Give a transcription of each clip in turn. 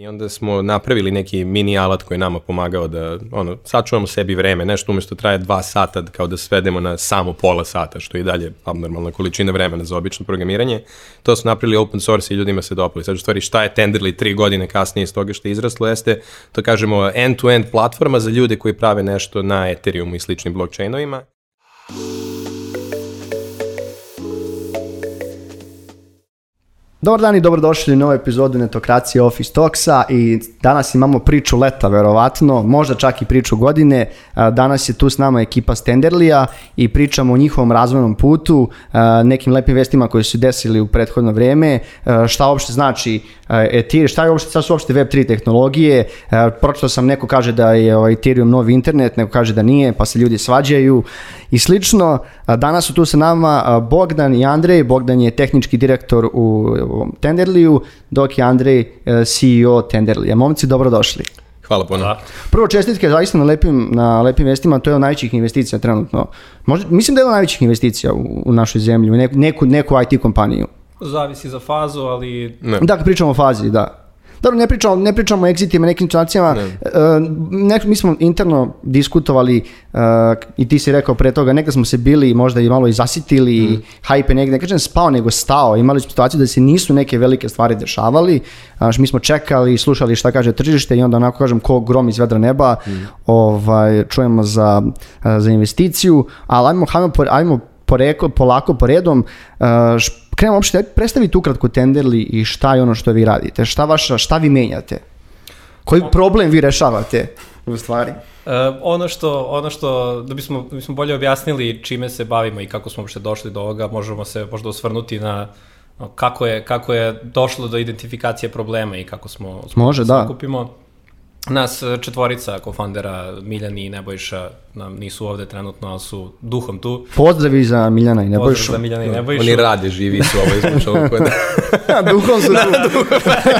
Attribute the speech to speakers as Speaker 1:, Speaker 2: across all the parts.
Speaker 1: I onda smo napravili neki mini alat koji je nama pomagao da ono, sačuvamo sebi vreme, nešto umesto traje dva sata kao da svedemo na samo pola sata, što je i dalje abnormalna količina vremena za obično programiranje. To smo napravili open source i ljudima se dopali. Sad u stvari šta je Tenderly tri godine kasnije iz toga što je izraslo jeste, to kažemo end-to-end -end platforma za ljude koji prave nešto na Ethereumu i sličnim blockchainovima.
Speaker 2: Dobar dan i dobrodošli u novu epizodu Netokracije Office Talksa i danas imamo priču leta verovatno, možda čak i priču godine. Danas je tu s nama ekipa Stenderlija i pričamo o njihovom razvojnom putu, nekim lepim vestima koji su desili u prethodno vreme, šta uopšte znači Ethereum, šta je uopšte, šta su uopšte Web3 tehnologije, pročito sam neko kaže da je ovaj Ethereum novi internet, neko kaže da nije, pa se ljudi svađaju i slično. Danas su tu sa nama Bogdan i Andrej, Bogdan je tehnički direktor u Tenderliju, dok je Andrej e, CEO Tenderlija. Momci, dobrodošli.
Speaker 1: Hvala puno. Da.
Speaker 2: Prvo čestitke zaista na lepim, na lepim vestima, to je od najvećih investicija trenutno. Možda, mislim da je od najvećih investicija u, u našoj zemlji, u neku, neku, neku IT kompaniju.
Speaker 3: Zavisi za fazu, ali...
Speaker 2: Ne. Da, pričamo o fazi, da. Dobro, ne pričamo, ne pričamo o exitima, nekim situacijama. Ne. Uh, ne, mi smo interno diskutovali uh, i ti si rekao pre toga, nekada smo se bili možda i malo i zasitili, mm. hype negde, ne kažem spao, nego stao. Imali smo situaciju da se nisu neke velike stvari dešavali. Uh, mi smo čekali, slušali šta kaže tržište i onda onako kažem ko grom iz vedra neba mm. ovaj, čujemo za, za investiciju. Ali ajmo, ajmo, ajmo poreko, polako, poredom. Uh, krenemo uopšte, predstavite ukratko Tenderli i šta je ono što vi radite, šta, vaša, šta vi menjate, koji problem vi rešavate u stvari?
Speaker 3: Uh, ono što, ono što, da bismo, da bismo bolje objasnili čime se bavimo i kako smo uopšte došli do ovoga, možemo se možda osvrnuti na kako je, kako je došlo do identifikacije problema i kako smo, smo
Speaker 2: Može, da.
Speaker 3: kupimo. Nas e, četvorica kofandera, Miljan i Nebojša, nam nisu ovde trenutno, ali su duhom tu.
Speaker 2: Pozdravi za Miljana i Nebojšu.
Speaker 3: Pozdrav za Miljana i Nebojšu.
Speaker 1: Oni rade, živi su ovo izvučalo.
Speaker 2: da. duhom su tu.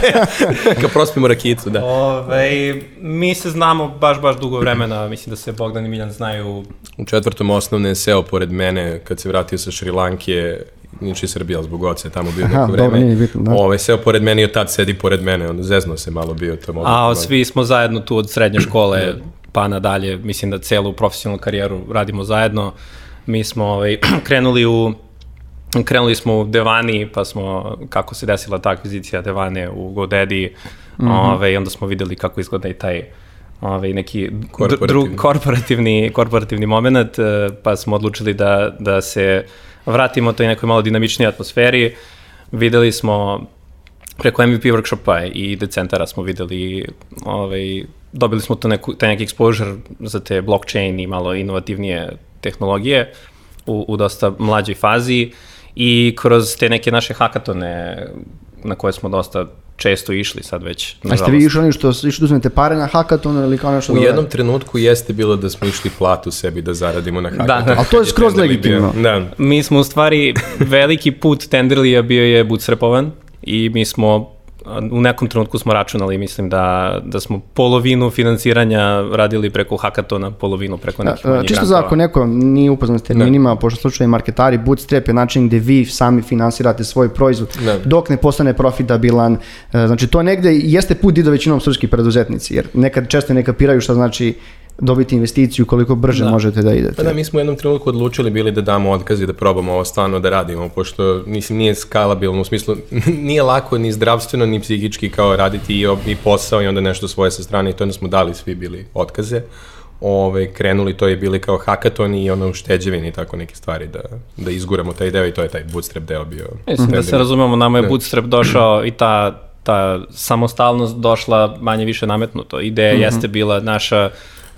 Speaker 1: Kad prospimo rakicu, da.
Speaker 3: Ove, mi se znamo baš, baš dugo vremena, mislim da se Bogdan i Miljan znaju.
Speaker 1: U četvrtom osnovne seo pored mene, kad se vratio sa Šrilanke, Niči Srbija zbog oce tamo bio neko vreme. Dobro, nije bitno, da. Ovaj, seo pored mene i od tad sedi pored mene, on zezno se malo bio. To
Speaker 3: malo, A, svi smo zajedno tu od srednje škole da. pa nadalje, mislim da celu profesionalnu karijeru radimo zajedno. Mi smo ovaj, krenuli u krenuli smo u Devani, pa smo, kako se desila ta akvizicija Devane u GoDaddy, mm -hmm. ove, ovaj, onda smo videli kako izgleda i taj ovaj, neki korporativni. Dru, korporativni, korporativni moment, eh, pa smo odlučili da, da se vratimo toj nekoj malo dinamičnije atmosferi. Videli smo preko MVP workshopa i decentara smo videli, ovaj, dobili smo to neku, taj neki exposure za te blockchain i malo inovativnije tehnologije u, u dosta mlađoj fazi i kroz te neke naše hakatone na koje smo dosta često išli sad već.
Speaker 2: A ste vi išli oni što išli da uzmete pare na hakaton ili kao nešto?
Speaker 1: U jednom trenutku jeste bilo da smo išli platu sebi da zaradimo na hakaton.
Speaker 2: Da, da. Ali to je skroz legitimno.
Speaker 3: Da. Mi smo u stvari, veliki put Tenderlija bio je bootstrapovan i mi smo u nekom trenutku smo računali, mislim da, da smo polovinu financiranja radili preko hakatona, polovinu preko nekih
Speaker 2: manjih Čisto za ako neko nije upoznan s terminima, ne. pošto slučaju marketari, bootstrap je način gde vi sami finansirate svoj proizvod, ne. dok ne postane profitabilan. E, znači to negde jeste put i do većinom srpski preduzetnici, jer nekad često ne kapiraju šta znači dobiti investiciju koliko brže da. možete da idete.
Speaker 1: Pa da, mi smo u jednom trenutku odlučili bili da damo otkaz i da probamo ovo stvarno da radimo, pošto mislim, nije skalabilno, u smislu nije lako ni zdravstveno ni psihički kao raditi i, i posao i onda nešto svoje sa strane i to onda smo dali svi bili otkaze. Ove, krenuli, to je bili kao hackathon i ono ušteđevini i tako neke stvari da, da izguramo taj deo i to je taj bootstrap deo bio.
Speaker 3: Mislim da se razumemo, nama je da. bootstrap došao i ta ta samostalnost došla manje više nametnuto. Ideja mm -hmm. jeste bila naša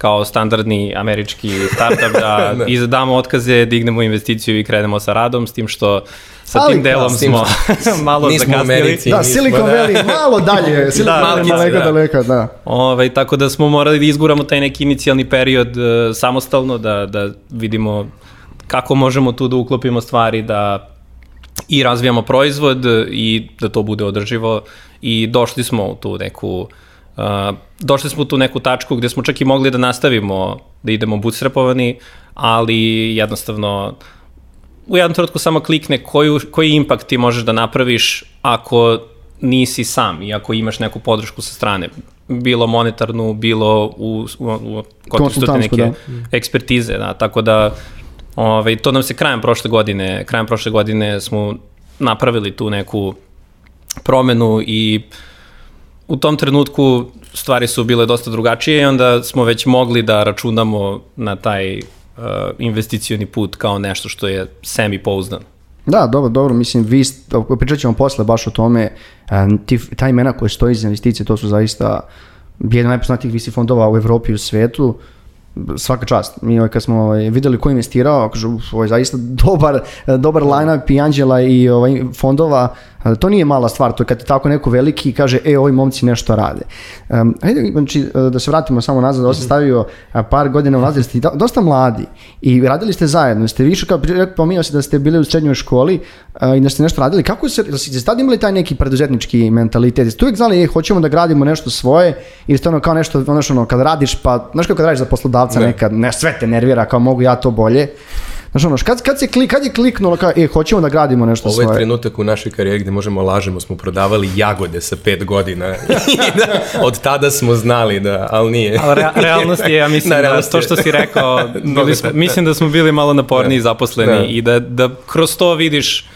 Speaker 3: kao standardni američki startup da, da. izdamo otkaze, dignemo investiciju i krenemo sa radom, s tim što sa Ali, tim delom smo malo nismo zakasnili. Americi,
Speaker 2: da, Silicon da. Valley malo dalje, Silicon da, Valley malo da. daleko, da.
Speaker 3: Ove, ovaj, tako da smo morali da izguramo taj neki inicijalni period uh, samostalno, da, da vidimo kako možemo tu da uklopimo stvari, da i razvijamo proizvod i da to bude održivo i došli smo u tu neku Uh, došli smo tu neku tačku gde smo čak i mogli da nastavimo da idemo bootstrapovani, ali jednostavno u jednom trenutku samo klikne koju, koji impakt ti možeš da napraviš ako nisi sam, iako imaš neku podršku sa strane, bilo monetarnu, bilo u, u, u kontekstu neke da. ekspertize, da, tako da ovaj, to nam se krajem prošle godine, krajem prošle godine smo napravili tu neku promenu i u tom trenutku stvari su bile dosta drugačije i onda smo već mogli da računamo na taj uh, investicioni put kao nešto što je semi pouzdano.
Speaker 2: Da, dobro, dobro, mislim, vi, pričat ćemo posle baš o tome, ti, ta imena koje stoji za investicije, to su zaista jedan najpoznatijih visi fondova u Evropi i u svetu, svaka čast. Mi ovaj, kad smo ovaj, videli ko investirao, kažu, ovaj, zaista dobar, dobar line-up i Anđela i ovaj, fondova, To nije mala stvar, to je kad je tako neko veliki i kaže, e, ovi momci nešto rade. Um, hajde, znači, e, da se vratimo samo nazad, da sam stavio par godina unazad, ste dosta mladi i radili ste zajedno, ste više, kao pominjao se da ste bili u srednjoj školi uh, i da ste nešto radili. Kako se, da ste tad imali taj neki preduzetnički mentalitet? Ste uvijek znali, e, hoćemo da gradimo nešto svoje ili ste ono kao nešto, ono, ono kad radiš, pa, znaš kako kad radiš za poslodavca ne. nekad, ne, sve te nervira, kao mogu ja to bolje. Znaš ono, kad, kad, se klik, kad je kliknulo kao, e, hoćemo da gradimo nešto
Speaker 1: Ovo
Speaker 2: svoje.
Speaker 1: Ovo je trenutak u našoj karijeri gde možemo lažemo, smo prodavali jagode sa pet godina da, od tada smo znali da, ali nije.
Speaker 3: Ali re, realnost je, ja mislim, da, da to što si rekao, bili smo, mislim da smo bili malo naporniji da. zaposleni da. i da, da kroz to vidiš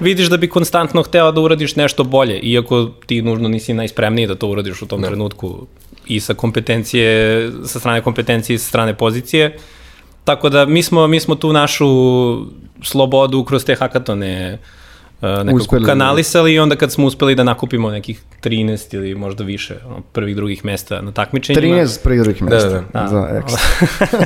Speaker 3: vidiš da bi konstantno hteo da uradiš nešto bolje, iako ti nužno nisi najspremniji da to uradiš u tom ne. trenutku i sa kompetencije, sa strane kompetencije i sa strane pozicije, Tako da mi smo, mi smo tu našu slobodu kroz te hakatone uh, nekako uspeli, da. kanalisali i onda kad smo uspeli da nakupimo nekih 13 ili možda više ono, prvih drugih mesta na takmičenjima.
Speaker 2: 13 prvih drugih mesta. Da, da. da.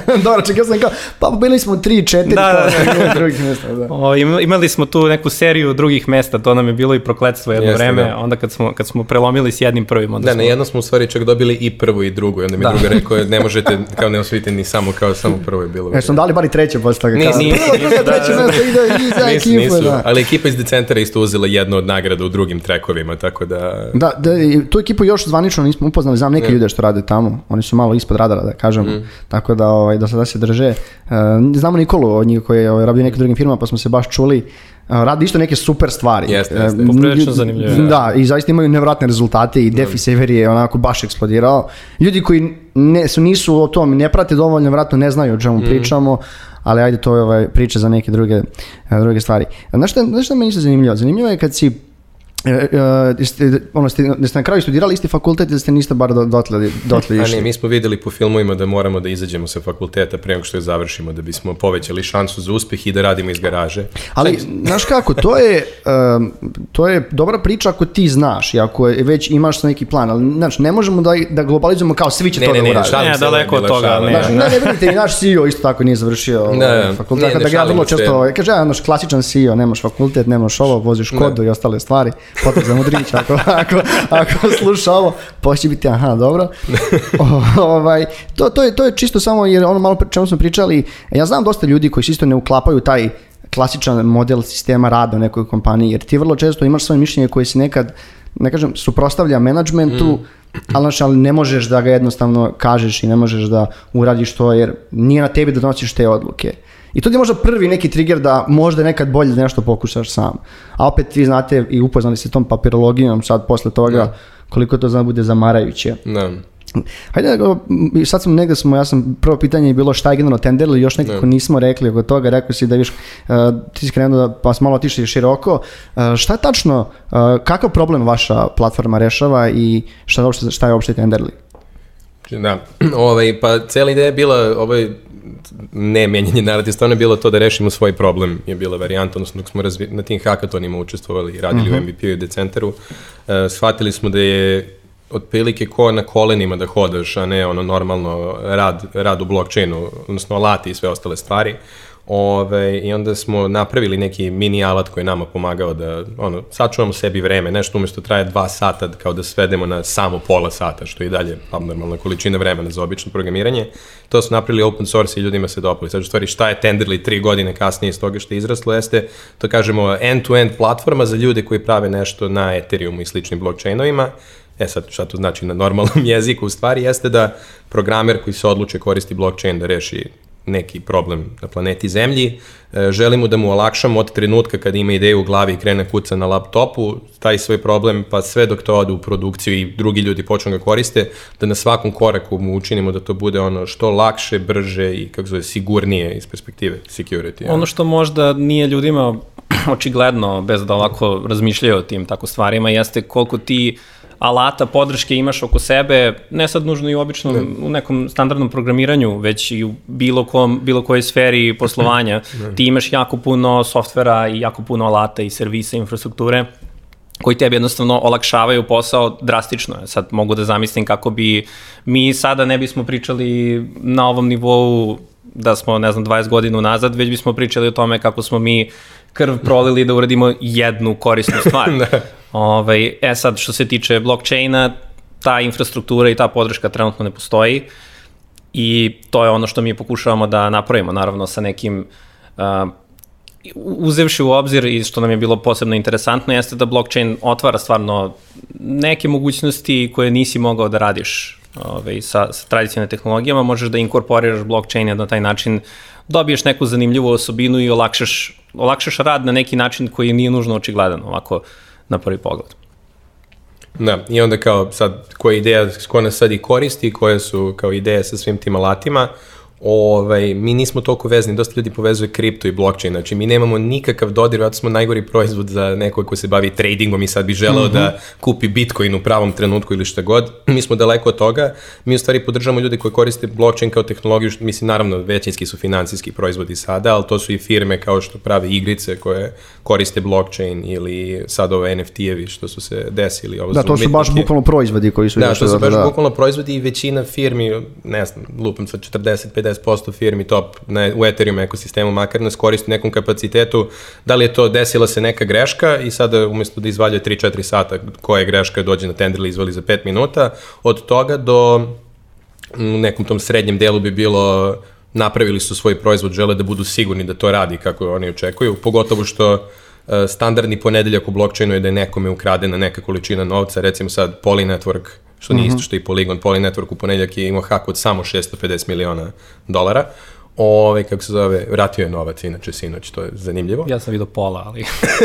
Speaker 2: da Dobro, čekaj, sam kao, pa bili smo 3, 4 da, da, da. drugih mesta. Da.
Speaker 3: O, imali smo tu neku seriju drugih mesta, to nam je bilo i prokletstvo jedno Jeste, vreme, da. onda kad smo, kad smo prelomili s jednim prvim. Onda
Speaker 1: da,
Speaker 3: smo...
Speaker 1: na jedno smo u stvari čak dobili i prvu i drugu, i onda mi da. druga rekao, ne možete, kao ne osvijete ni samo, kao samo prvo je bilo.
Speaker 2: E, smo dali bar i treće posle toga.
Speaker 3: Nisu, nisu,
Speaker 2: nisu, da, treće mesto ide i za ekipu, da.
Speaker 1: Ali ekipa iz decentara isto uzela jednu od nagrada u drugim trekovima, tako da...
Speaker 2: Da, da tu ekipu još zvanično nismo upoznali, znam neke ne. ljude što rade tamo, oni su malo ispod radara, da kažem, mm. tako da ovaj, da sada se drže. Uh, znamo Nikolu od njih koji je ovaj, radio nekim drugim firmama, pa smo se baš čuli, radi isto neke super stvari.
Speaker 1: Jeste, jeste. Uh, Poprilično
Speaker 2: zanimljivo. Da, i zaista imaju nevratne rezultate i Defi Sever je onako baš eksplodirao. Ljudi koji ne, su, nisu o tom, ne prate dovoljno, vratno ne znaju o čemu mm. pričamo, ali ajde to je ovaj, priča za neke druge, druge stvari. Znaš šta, znaš šta meni se zanimljivo? Zanimljivo je kad si Uh, ste, ono, ste, da ste na kraju studirali isti fakultet ili ste niste bar dotle, dotle išli?
Speaker 1: A ne, mi smo videli po filmovima da moramo da izađemo sa fakulteta pre nego što je završimo, da bismo povećali šansu za uspeh i da radimo iz garaže.
Speaker 2: Ali, znaš kako, to je, um, to je dobra priča ako ti znaš i ako je, već imaš neki plan, ali znači, ne možemo da, da globalizujemo kao svi će
Speaker 1: ne,
Speaker 2: to
Speaker 1: ne,
Speaker 2: da
Speaker 1: uradi.
Speaker 3: Ne, ne, daleko od toga. Ne,
Speaker 2: ne, ne, ne, vidite, i naš CEO isto tako nije završio ne, ovaj, fakultet. Ne, ne, da ga vrlo često, kaže, ja, naš klasičan CEO, nemaš fakultet, nemaš ovo, voziš kodu i ostale stvari, potrebno za modrić, ako, ako, ako sluša ovo, poće biti, aha, dobro. o, ovaj, to, to, je, to je čisto samo, jer ono malo čemu smo pričali, ja znam dosta ljudi koji se isto ne uklapaju taj klasičan model sistema rada u nekoj kompaniji, jer ti vrlo često imaš svoje mišljenje koje se nekad, ne kažem, suprostavlja menadžmentu, mm. ali, znači, ali ne možeš da ga jednostavno kažeš i ne možeš da uradiš to, jer nije na tebi da donosiš te odluke. I to je možda prvi neki trigger da možda nekad bolje da nešto pokušaš sam. A opet vi znate i upoznali se tom papirologijom sad posle toga da. koliko to zna bude zamarajuće.
Speaker 1: Da.
Speaker 2: Hajde, sad sam negde smo, ja sam, prvo pitanje je bilo šta je generalno tender ili još nekako ne. nismo rekli oko toga, rekao si da viš, uh, ti si krenuo da, pa smo malo otišli široko, uh, šta je tačno, uh, kakav problem vaša platforma rešava i šta je uopšte, šta je uopšte tenderli?
Speaker 1: Da, ovaj, pa cijela ideja je bila ovaj, ne menjanje narativ, stvarno je bilo to da rešimo svoj problem, je bila varijanta, odnosno dok smo razvi, na tim hakatonima učestvovali i radili uh -huh. u MVP-u mhm. i Decenteru, uh, shvatili smo da je otprilike ko na kolenima da hodaš, a ne ono normalno rad, rad u blockchainu, odnosno alati i sve ostale stvari. Ove, I onda smo napravili neki mini alat koji je nama pomagao da ono, sačuvamo sebi vreme, nešto umjesto traje dva sata kao da svedemo na samo pola sata, što je i dalje abnormalna količina vremena za obično programiranje. To smo napravili open source i ljudima se dopali. Sad u stvari šta je Tenderly tri godine kasnije iz toga što je izraslo jeste, to kažemo end-to-end -end platforma za ljude koji prave nešto na Ethereumu i sličnim blockchainovima. E sad, šta to znači na normalnom jeziku? U stvari jeste da programer koji se odluče koristi blockchain da reši neki problem na planeti Zemlji, e, želimo da mu olakšamo od trenutka kad ima ideju u glavi i krene kuca na laptopu, taj svoj problem, pa sve dok to ode u produkciju i drugi ljudi počnu ga koriste, da na svakom koraku mu učinimo da to bude ono što lakše, brže i kako zove, sigurnije iz perspektive security.
Speaker 3: Ono što možda nije ljudima očigledno, bez da ovako razmišljaju o tim tako stvarima, jeste koliko ti alata podrške imaš oko sebe, ne sad nužno i u običnom, ne. u nekom standardnom programiranju, već i u bilo, kom, bilo kojoj sferi poslovanja. Ne. Ti imaš jako puno softvera i jako puno alata i servisa, infrastrukture koji tebi jednostavno olakšavaju posao drastično. Sad mogu da zamislim kako bi mi sada ne bismo pričali na ovom nivou da smo, ne znam, 20 godina nazad, već bismo pričali o tome kako smo mi krv prolili da uradimo jednu korisnu stvar. da. Ovaj, e sad, što se tiče blockchaina, ta infrastruktura i ta podrška trenutno ne postoji i to je ono što mi pokušavamo da napravimo, naravno sa nekim uh, uzevši u obzir i što nam je bilo posebno interesantno jeste da blockchain otvara stvarno neke mogućnosti koje nisi mogao da radiš ovaj, sa, sa tradicionalnim tehnologijama, možeš da inkorporiraš blockchain na taj način dobiješ neku zanimljivu osobinu i olakšaš, olakšaš rad na neki način koji nije nužno očigledan. Ovako na prvi pogled.
Speaker 1: Da, i onda kao sad koja ideja, ko nas sad i koristi, koje su kao ideje sa svim tim alatima, ovaj, mi nismo toliko vezni, dosta ljudi povezuje kripto i blockchain, znači mi nemamo nikakav dodir, vratno smo najgori proizvod za nekog ko se bavi tradingom i sad bi želeo mm -hmm. da kupi bitcoin u pravom trenutku ili šta god, mi smo daleko od toga, mi u stvari podržamo ljude koji koriste blockchain kao tehnologiju, što, mislim naravno većinski su finansijski proizvodi sada, ali to su i firme kao što prave igrice koje koriste blockchain ili sad ove NFT-evi što su se desili. Ovo
Speaker 2: da, to su baš bukvalno proizvodi koji su...
Speaker 1: Da, to su da, baš da. bukvalno proizvodi i većina firmi, ne znam, lupam sa 40-50 50% firmi top na, u Ethereum ekosistemu, makar nas koristi nekom kapacitetu, da li je to desila se neka greška i sada umesto da izvaljuje 3-4 sata koja je greška dođe na tender ili izvali za 5 minuta, od toga do u nekom tom srednjem delu bi bilo napravili su svoj proizvod, žele da budu sigurni da to radi kako oni očekuju, pogotovo što e, standardni ponedeljak u blockchainu je da je nekome ukradena neka količina novca, recimo sad Poly Network što nije isto mhm. što i Polygon. Poly Network u ponedljak je imao hak od samo 650 miliona dolara. Ove, kako se zove, vratio je novac, inače sinoć, to je zanimljivo.
Speaker 3: Ja sam vidio pola, ali...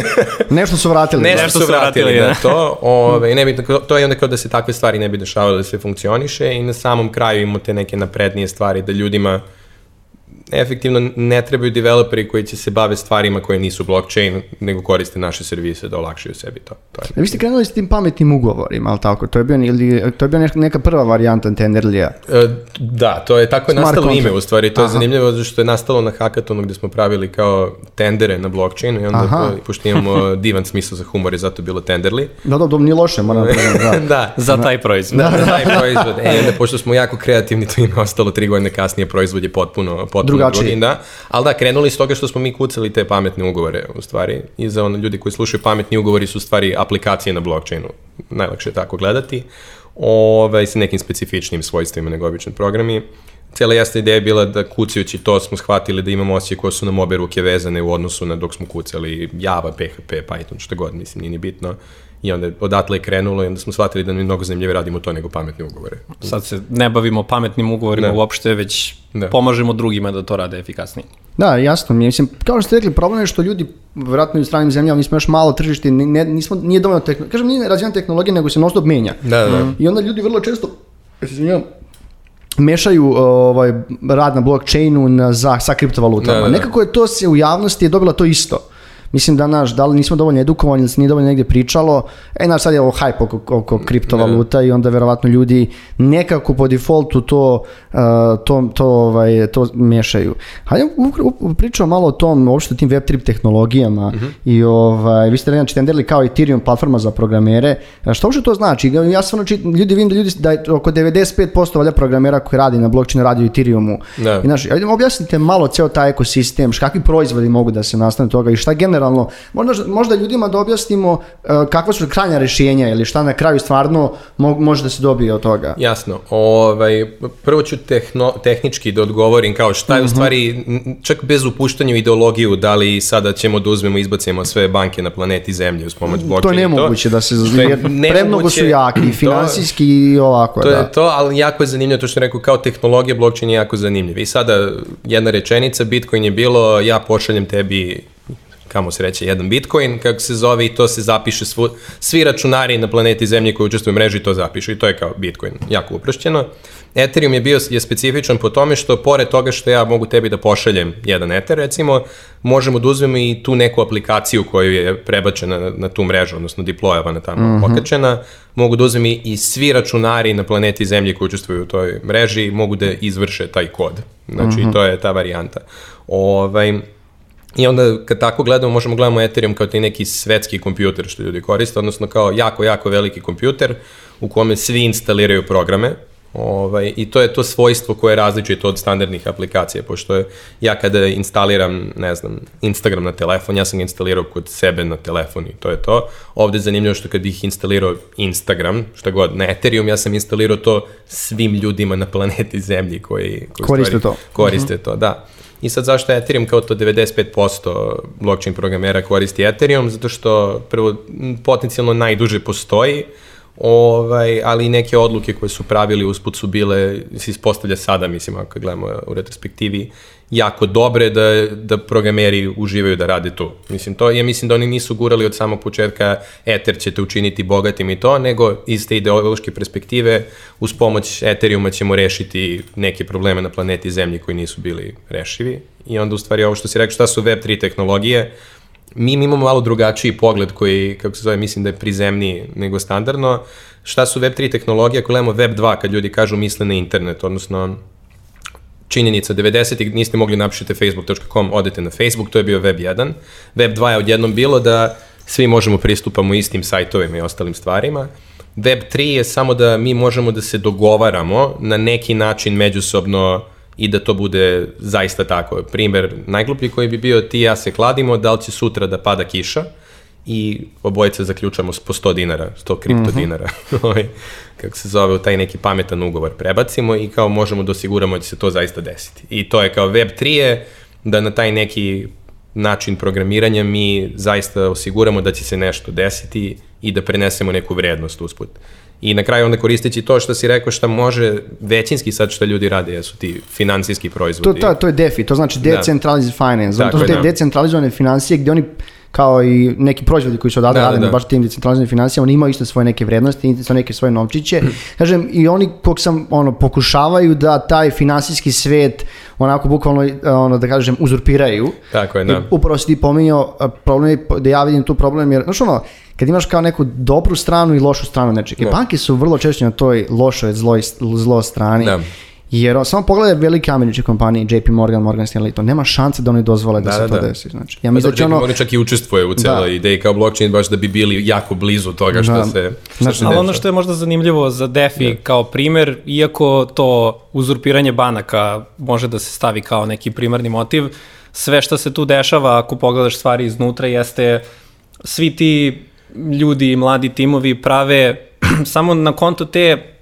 Speaker 2: Nešto su vratili.
Speaker 1: Nešto, Nešto su vratili, vratili da, da. to. Ove, ne bi, to je onda kao da se takve stvari ne bi dešavale, da sve funkcioniše i na samom kraju imamo te neke naprednije stvari, da ljudima efektivno ne trebaju developeri koji će se bave stvarima koje nisu blockchain, nego koriste naše servise da olakšaju sebi to. to
Speaker 2: je. Vi ste krenuli s tim pametnim ugovorima, ali tako? To je bio, ili, to je bio neka prva varijanta Tenderlija?
Speaker 1: E, da, to je tako je Smart nastalo contract. ime u stvari. To Aha. je zanimljivo zato što je nastalo na hackathonu gde smo pravili kao tendere na blockchainu i onda Aha. po, pošto imamo divan smisao za humor i zato bilo Tenderli.
Speaker 2: Da, da, da, nije loše, moram da
Speaker 1: da. da.
Speaker 3: Za taj proizvod.
Speaker 1: Da, za taj proizvod. E, onda, pošto smo jako kreativni, to ime ostalo tri godine kasnije, proizvod je potpuno, potpuno drugačiji. da. Ali da, krenuli s toga što smo mi kucali te pametne ugovore, u stvari. I za ono ljudi koji slušaju pametni ugovori su u stvari aplikacije na blockchainu. Najlakše je tako gledati. Ove, ovaj, sa nekim specifičnim svojstvima nego obični programi. Cijela jasna ideja je bila da kucajući to smo shvatili da imamo osjeće koje su nam obe ruke vezane u odnosu na dok smo kucali Java, PHP, Python, što god, mislim, nije ni bitno I onda odatle je krenulo i onda smo shvatili da mi mnogo zanimljivije radimo to nego pametne ugovore.
Speaker 3: Sad se ne bavimo pametnim ugovorima da. uopšte, već da. pomažemo drugima da to rade efikasnije.
Speaker 2: Da, jasno. Mislim, kao što ste rekli, problem je što ljudi, vratno u stranim zemljama, mi smo još malo tržište, ne, nismo, nije dovoljno tehnologija, kažem, nije razvijena tehnologija, nego se non stop menja.
Speaker 1: Da, da.
Speaker 2: I onda ljudi vrlo često, izvinjam, mešaju ovaj, rad na blockchainu na, za, sa kriptovalutama. Da, da, da. Nekako je to se u javnosti je dobila to isto. Mislim da naš, da li nismo dovoljno edukovani ili se nije dovoljno negdje pričalo, e naš sad je ovo hype oko, oko kriptovaluta i onda verovatno ljudi nekako po defaultu to, uh, to, to, ovaj, to mešaju. Hajde pričamo malo o tom, uopšte tim web3 tehnologijama uh mhm. -huh. i ovaj, vi ste znači tenderili kao Ethereum platforma za programere. Što uopšte to znači? Ja stvarno či, ljudi vidim da ljudi da je oko 95% valjda programera koji radi na blockchainu radi u Ethereumu. Da. I znači, ajde objasnite malo ceo taj ekosistem, kakvi proizvodi mogu da se nastane toga i šta generalno generalno, možda, možda ljudima da objasnimo uh, kakva su krajnja rešenja ili šta na kraju stvarno mo može da se dobije od toga.
Speaker 1: Jasno. Ovaj, prvo ću tehno, tehnički da odgovorim kao šta je u stvari, čak bez upuštanja u ideologiju, da li sada ćemo da uzmemo i izbacimo sve banke na planeti Zemlje uz pomoć blockchaina.
Speaker 2: To je nemoguće da se, jer premnogo su jaki, i
Speaker 1: To-
Speaker 2: finansijski i ovako,
Speaker 1: To
Speaker 2: da.
Speaker 1: je to, ali jako je zanimljivo to što rekao, kao tehnologija blockchain je jako zanimljiv. I sada jedna rečenica, Bitcoin je bilo, ja pošaljem tebi kamo se reće, jedan Bitcoin, kako se zove, i to se zapiše, svu, svi računari na planeti Zemlje koji učestvuju u mreži to zapišu i to je kao Bitcoin, jako uprošćeno. Ethereum je bio je specifičan po tome što pored toga što ja mogu tebi da pošaljem jedan Ether, recimo, možemo da uzmemo i tu neku aplikaciju koju je prebačena na, na tu mrežu, odnosno deployovana tamo, mm -hmm. okačena, mogu da uzmem i, i svi računari na planeti Zemlji koji učestvuju u toj mreži mogu da izvrše taj kod. Znači, mm -hmm. to je ta varijanta. Ovaj, I onda kad tako gledamo, možemo gledamo Ethereum kao taj neki svetski kompjuter što ljudi koriste, odnosno kao jako, jako veliki kompjuter u kome svi instaliraju programe, Ovaj, I to je to svojstvo koje je različito od standardnih aplikacija, pošto je, ja kada instaliram, ne znam, Instagram na telefon, ja sam ga instalirao kod sebe na telefon i to je to. Ovde je zanimljivo što kad bih instalirao Instagram, šta god, na Ethereum, ja sam instalirao to svim ljudima na planeti Zemlji koji, koji
Speaker 2: Koriste
Speaker 1: stvari
Speaker 2: to.
Speaker 1: Koriste to, da. I sad zašto Ethereum kao to 95% blockchain programera koristi Ethereum? Zato što prvo potencijalno najduže postoji, ovaj, ali i neke odluke koje su pravili usput su bile, se ispostavlja sada, mislim, ako gledamo u retrospektivi, jako dobre da, da programeri uživaju da rade to. Mislim, to, ja mislim da oni nisu gurali od samog početka Ether će te učiniti bogatim i to, nego iz te ideološke perspektive uz pomoć Ethereuma ćemo rešiti neke probleme na planeti Zemlji koji nisu bili rešivi. I onda u stvari ovo što si rekao, šta su Web3 tehnologije, mi imamo malo drugačiji pogled koji, kako se zove, mislim da je prizemniji nego standardno. Šta su Web3 tehnologije? Ako gledamo Web2, kad ljudi kažu misle na internet, odnosno činjenica, 90-ih niste mogli napišete facebook.com, odete na Facebook, to je bio Web 1. Web 2 je odjednom bilo da svi možemo pristupamo istim sajtovima i ostalim stvarima. Web 3 je samo da mi možemo da se dogovaramo na neki način međusobno i da to bude zaista tako. Primer, najgluplji koji bi bio ti i ja se kladimo, da li će sutra da pada kiša i obojice zaključamo po 100 dinara, 100 kripto dinara, ovaj, kako se zove, u taj neki pametan ugovor prebacimo i kao možemo da osiguramo da će se to zaista desiti. I to je kao Web 3 je da na taj neki način programiranja mi zaista osiguramo da će se nešto desiti i da prenesemo neku vrednost usput. I na kraju onda koristeći to što si rekao šta može većinski sad što ljudi rade jesu ti finansijski
Speaker 2: To,
Speaker 1: proizvodi.
Speaker 2: to, to je DeFi, to znači Decentralized Finance. Zato
Speaker 1: Tako
Speaker 2: su te
Speaker 1: da.
Speaker 2: decentralizovane financije gde oni kao i neki proizvodi koji su odavde
Speaker 1: Da, da,
Speaker 2: rade na
Speaker 1: da.
Speaker 2: baš tim decentralizovanim financijama, oni imaju isto svoje neke vrednosti, isto neke svoje novčiće. Kažem, i oni kog sam, ono, pokušavaju da taj finansijski svet onako bukvalno, ono, da kažem, uzurpiraju.
Speaker 1: Tako je,
Speaker 2: I
Speaker 1: da.
Speaker 2: upravo si ti pominjao problem, je da ja vidim tu problem, jer, znaš ono, kad imaš kao neku dobru stranu i lošu stranu nečega.
Speaker 1: Da.
Speaker 2: Banke su vrlo češće na toj lošoj, zloj, zlo strani.
Speaker 1: Da.
Speaker 2: Jer on, samo pogledaj velike američke kompanije, JP Morgan, Morgan Stanley, to nema šanse da oni dozvole da,
Speaker 1: Da,
Speaker 2: se
Speaker 1: da,
Speaker 2: to
Speaker 1: da.
Speaker 2: desi. Znači, ja mislim da će ono...
Speaker 1: Oni čak i učestvuje u celoj
Speaker 2: Da.
Speaker 1: ideji kao blockchain baš da bi bili jako blizu toga što
Speaker 2: Da.
Speaker 1: se što
Speaker 2: Znači,
Speaker 1: se
Speaker 3: Ali ono što je možda zanimljivo za DeFi kao primer, iako to uzurpiranje banaka može da se stavi kao neki primarni motiv, sve što se tu dešava ako pogledaš stvari iznutra jeste svi ti ljudi i mladi timovi prave samo na konto te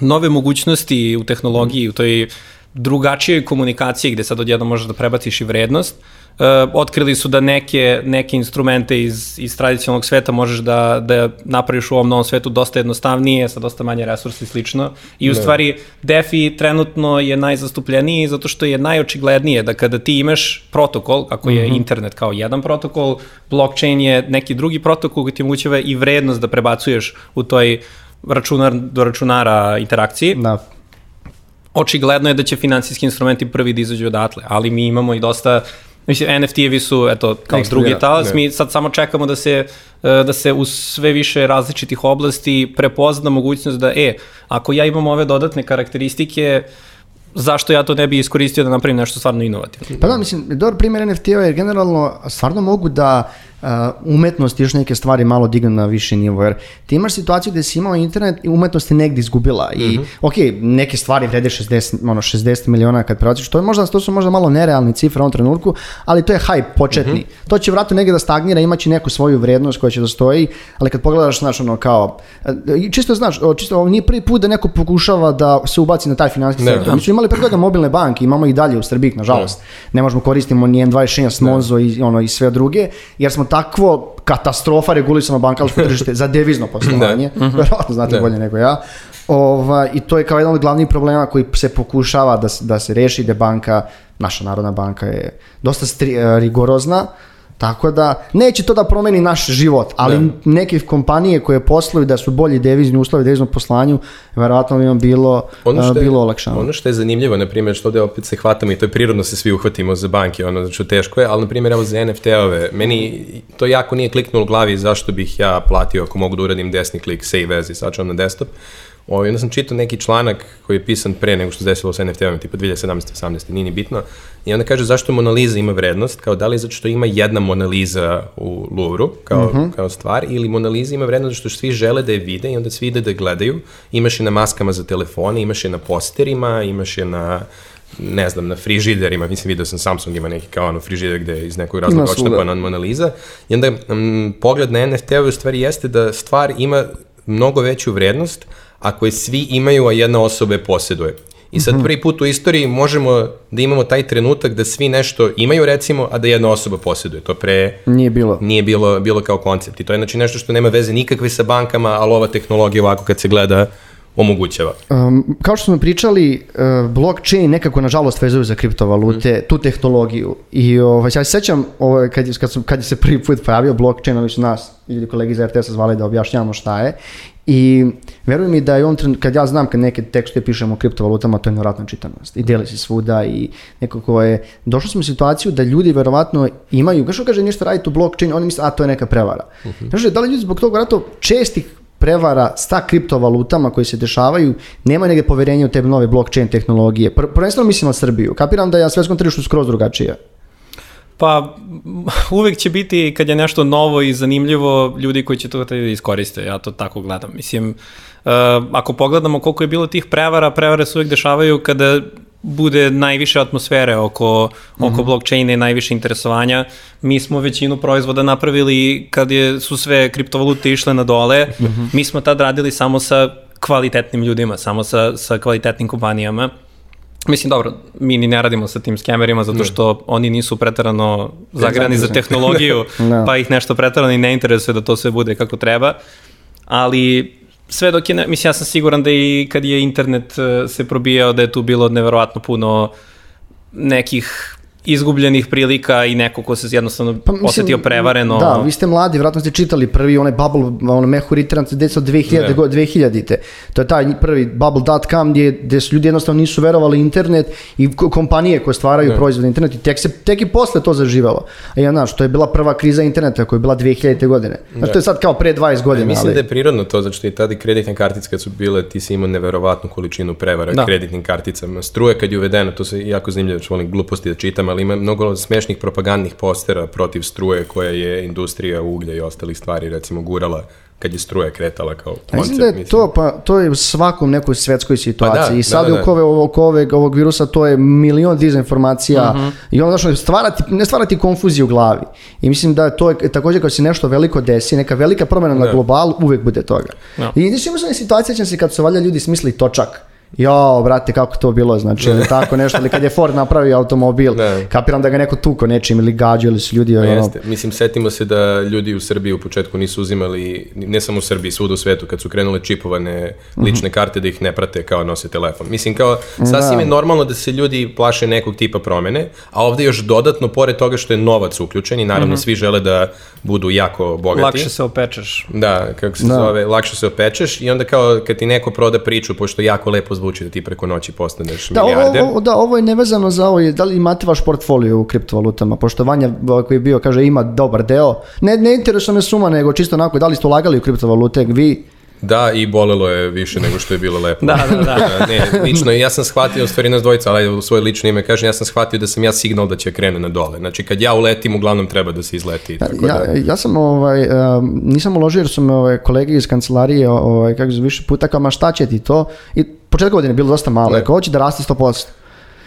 Speaker 3: nove mogućnosti u tehnologiji, u toj drugačijoj komunikaciji gde sad odjedno možeš da prebaciš i vrednost. Uh, otkrili su da neke, neke instrumente iz, iz tradicionalnog sveta možeš da, da napraviš u ovom novom svetu dosta jednostavnije, sa dosta manje resursa i slično. I u stvari DeFi trenutno je najzastupljeniji zato što je najočiglednije da kada ti imaš protokol, ako je internet kao jedan protokol, blockchain je neki drugi protokol koji ti omogućava i vrednost da prebacuješ u toj računar do računara interakciji
Speaker 2: Da.
Speaker 3: očigledno je da će finansijski instrumenti prvi da izađu odatle, ali mi imamo i dosta Mislim, NFT-evi su, eto, kao drugi talas,
Speaker 1: da.
Speaker 3: mi sad samo čekamo da se, e, da se u sve više različitih oblasti prepozna mogućnost da, e, ako ja imam ove dodatne karakteristike, zašto ja to ne bi iskoristio da napravim nešto stvarno inovativno?
Speaker 2: Pa da, mislim, dobar primjer NFT-eva je generalno stvarno mogu da uh, umetnost i još neke stvari malo digne na viši nivo, jer ti imaš situaciju gde si imao internet i umetnost je negdje izgubila i
Speaker 1: Mhm.
Speaker 2: ok, neke stvari vrede 60, ono, 60 miliona kad prebaciš, to, je možda, to su možda malo nerealni cifre u ovom trenutku, ali to je hype početni.
Speaker 1: Mhm.
Speaker 2: To će vratno negdje da stagnira, imaće neku svoju vrednost koja će da stoji, ali kad pogledaš, znaš, ono, kao, e, čisto, znaš, čisto, ovo nije prvi put da neko pokušava da se ubaci na taj financijski
Speaker 1: Ne.
Speaker 2: sektor. Mi smo imali pre toga mobilne banke, imamo i dalje u Srbiji, nažalost. Ne možemo koristimo ni N26, Monzo i, ono, i sve druge, jer smo takvo katastrofa regulisano bankarsko tržište za devizno poslovanje. Verovatno znate
Speaker 1: Da.
Speaker 2: bolje nego ja. Ova, I to je kao jedan od glavnih problema koji se pokušava da, da se reši, da banka, naša narodna banka je dosta stri, e, rigorozna, tako da neće to da promeni naš život, ali
Speaker 1: Da.
Speaker 2: neke kompanije koje posluju da su bolji devizni uslovi deviznom poslanju, verovatno bi im bilo,
Speaker 1: Ono što je,
Speaker 2: bilo olakšano.
Speaker 1: Ono što je zanimljivo, na primjer, što ovdje opet se hvatamo i to je prirodno se svi uhvatimo za banke, ono, znači teško je, ali na primjer evo za NFT-ove, meni to jako nije kliknulo u glavi zašto bih ja platio ako mogu da uradim desni klik save as i sačuvam na desktop. Ovaj, onda sam čitao neki članak koji je pisan pre nego što se desilo sa NFT-ovima, tipa 2017. 18. nije ni bitno. I onda kaže zašto Mona Lisa ima vrednost, kao da li zato što ima jedna Mona Lisa u Louvru kao, kao stvar, ili Mona Lisa ima vrednost zato što svi žele da je vide i onda svi ide da je gledaju. Imaš je na maskama za telefone, imaš je na posterima, imaš je na ne znam, na frižiderima, mislim, vidio sam Samsung ima neki kao ono frižider gde je iz nekog razloga odštampana Mona Lisa. I onda mm, pogled na NFT-ove u stvari jeste da stvar ima mnogo veću vrednost ako je svi imaju, a jedna osoba je posjeduje. I sad prvi put u istoriji možemo da imamo taj trenutak da svi nešto imaju recimo, a da jedna osoba posjeduje. To pre
Speaker 2: Nije bilo.
Speaker 1: nije bilo, bilo kao koncept. I to je znači nešto što nema veze nikakve sa bankama, ali ova tehnologija ovako kad se gleda omogućava.
Speaker 2: Um, kao što smo pričali, uh, blockchain nekako nažalost vezuju za kriptovalute, tu tehnologiju. I ovaj, ja se sećam ovaj, kad, kad, sam, kad je se prvi put pojavio blockchain, ovi su nas, ljudi kolegi iz RTS-a zvali da objašnjavamo šta je. I veruj mi da je on kad ja znam kad neke tekste pišemo o kriptovalutama, to je nevjerojatna čitanost. I deli se svuda i nekako je, došli smo u situaciju da ljudi verovatno imaju, kao što kaže nešto raditi u blockchain, oni misle, a to je neka prevara. Znači, da li ljudi zbog toga vjerojatno čestih prevara sa kriptovalutama koji se dešavaju, nema negdje poverenja u te nove blockchain tehnologije. Pr prvenstveno mislim na Srbiju. Kapiram da je na svetskom tržištu skroz drugačije.
Speaker 3: Pa uvek će biti kad je nešto novo i zanimljivo ljudi koji će to da iskoriste, ja to tako gledam. Mislim, uh, ako pogledamo koliko je bilo tih prevara, prevare se uvek dešavaju kada bude najviše atmosfere oko, oko blockchaina i najviše interesovanja. Mi smo većinu proizvoda napravili kad je, su sve kriptovalute išle na dole. Mi smo tad radili samo sa kvalitetnim ljudima, samo sa, sa kvalitetnim kompanijama. Mislim, dobro, mi ni ne radimo sa tim skemerima zato što oni nisu pretarano zagrani za tehnologiju,
Speaker 2: Da.
Speaker 3: pa ih nešto pretarano i ne interesuje da to sve bude kako treba. Ali sve dok je, mislim, ja sam siguran da i kad je internet eh, se probijao, da je tu bilo neverovatno puno nekih izgubljenih prilika i neko ko se jednostavno pa, osetio prevareno.
Speaker 2: Da, vi ste mladi, vjerojatno ste čitali prvi onaj bubble, ono mehur internet gdje od 2000,
Speaker 1: Ne.
Speaker 2: go, 2000-te. To je taj prvi bubble.com gdje, gdje su ljudi jednostavno nisu verovali internet i ko- kompanije koje stvaraju proizvod internet i tek, se, tek i posle to zaživelo. A ja, znaš, to je bila prva kriza interneta koja je bila 2000. godine. Znaš, to je sad kao pre 20 godina.
Speaker 1: Mislim
Speaker 2: ali...
Speaker 1: da je prirodno to, zato što i tada kreditne kartice kad su bile, ti si imao neverovatnu količinu prevara
Speaker 3: Da.
Speaker 1: kreditnim karticama. Struje kad je uvedeno, to se jako zanimljivo, volim gluposti da čitam, ali ima mnogo smešnih propagandnih postera protiv struje koja je industrija uglja i ostalih stvari, recimo, gurala kad je struja kretala kao koncept.
Speaker 2: Mislim da je to, pa, to je u svakom nekoj svetskoj situaciji.
Speaker 1: Pa da,
Speaker 2: I sad
Speaker 1: da, da,
Speaker 2: oko, ove, oko ove, ovog virusa to je milion dezinformacija
Speaker 1: Mhm.
Speaker 2: i onda znači, stvarati, ne stvarati konfuziju u glavi. I mislim da to je također kad se nešto veliko desi, neka velika promjena na
Speaker 1: Da.
Speaker 2: globalu, uvijek bude toga.
Speaker 3: Da.
Speaker 2: I znači imamo situacija će se kad su valjda ljudi smisli točak. Jo, brate, kako to bilo, znači, ili tako nešto, ili kad je Ford napravio automobil,
Speaker 1: Da.
Speaker 2: kapiram da ga neko tuko nečim ili gađu, ili su ljudi, ono,
Speaker 1: Jeste. Mislim, setimo se da ljudi u Srbiji u početku nisu uzimali, ne samo u Srbiji, svuda u svetu, kad su krenule čipovane lične karte da ih ne prate kao nose telefon. Mislim, kao, sasvim
Speaker 2: Da.
Speaker 1: je normalno da se ljudi plaše nekog tipa promene, a ovdje još dodatno, pored toga što je novac uključen i naravno svi žele da budu jako bogati.
Speaker 3: Lakše se opečeš.
Speaker 1: Da, kako se
Speaker 2: Da.
Speaker 1: zove, lakše se opečeš i onda kao kad ti neko proda priču, pošto jako lepo zvuči da ti preko noći postaneš
Speaker 2: Da,
Speaker 1: milijarder.
Speaker 2: ovo, ovo, da, ovo je nevezano za ovo, da li imate vaš portfolio u kriptovalutama, pošto Vanja koji je bio, kaže ima dobar deo, ne, ne interesuje me suma, nego čisto onako, da li ste ulagali u kriptovalute, vi,
Speaker 1: Da, i bolelo je više nego što je bilo lepo.
Speaker 3: Da, da, da.
Speaker 1: ne, lično, ja sam shvatio, u stvari nas dvojica, ali u svoje lično ime kažem, ja sam shvatio da sam ja signal da će krene na dole. Znači, kad ja uletim, uglavnom treba da se izleti. Tako
Speaker 2: ja,
Speaker 1: da...
Speaker 2: ja sam, ovaj, um, nisam uložio jer su me ovaj, kolege iz kancelarije, ovaj, kako se više puta, kao, ma šta će ti to? I početak godine bilo dosta malo,
Speaker 1: Ne.
Speaker 2: kao, hoće da raste 100%.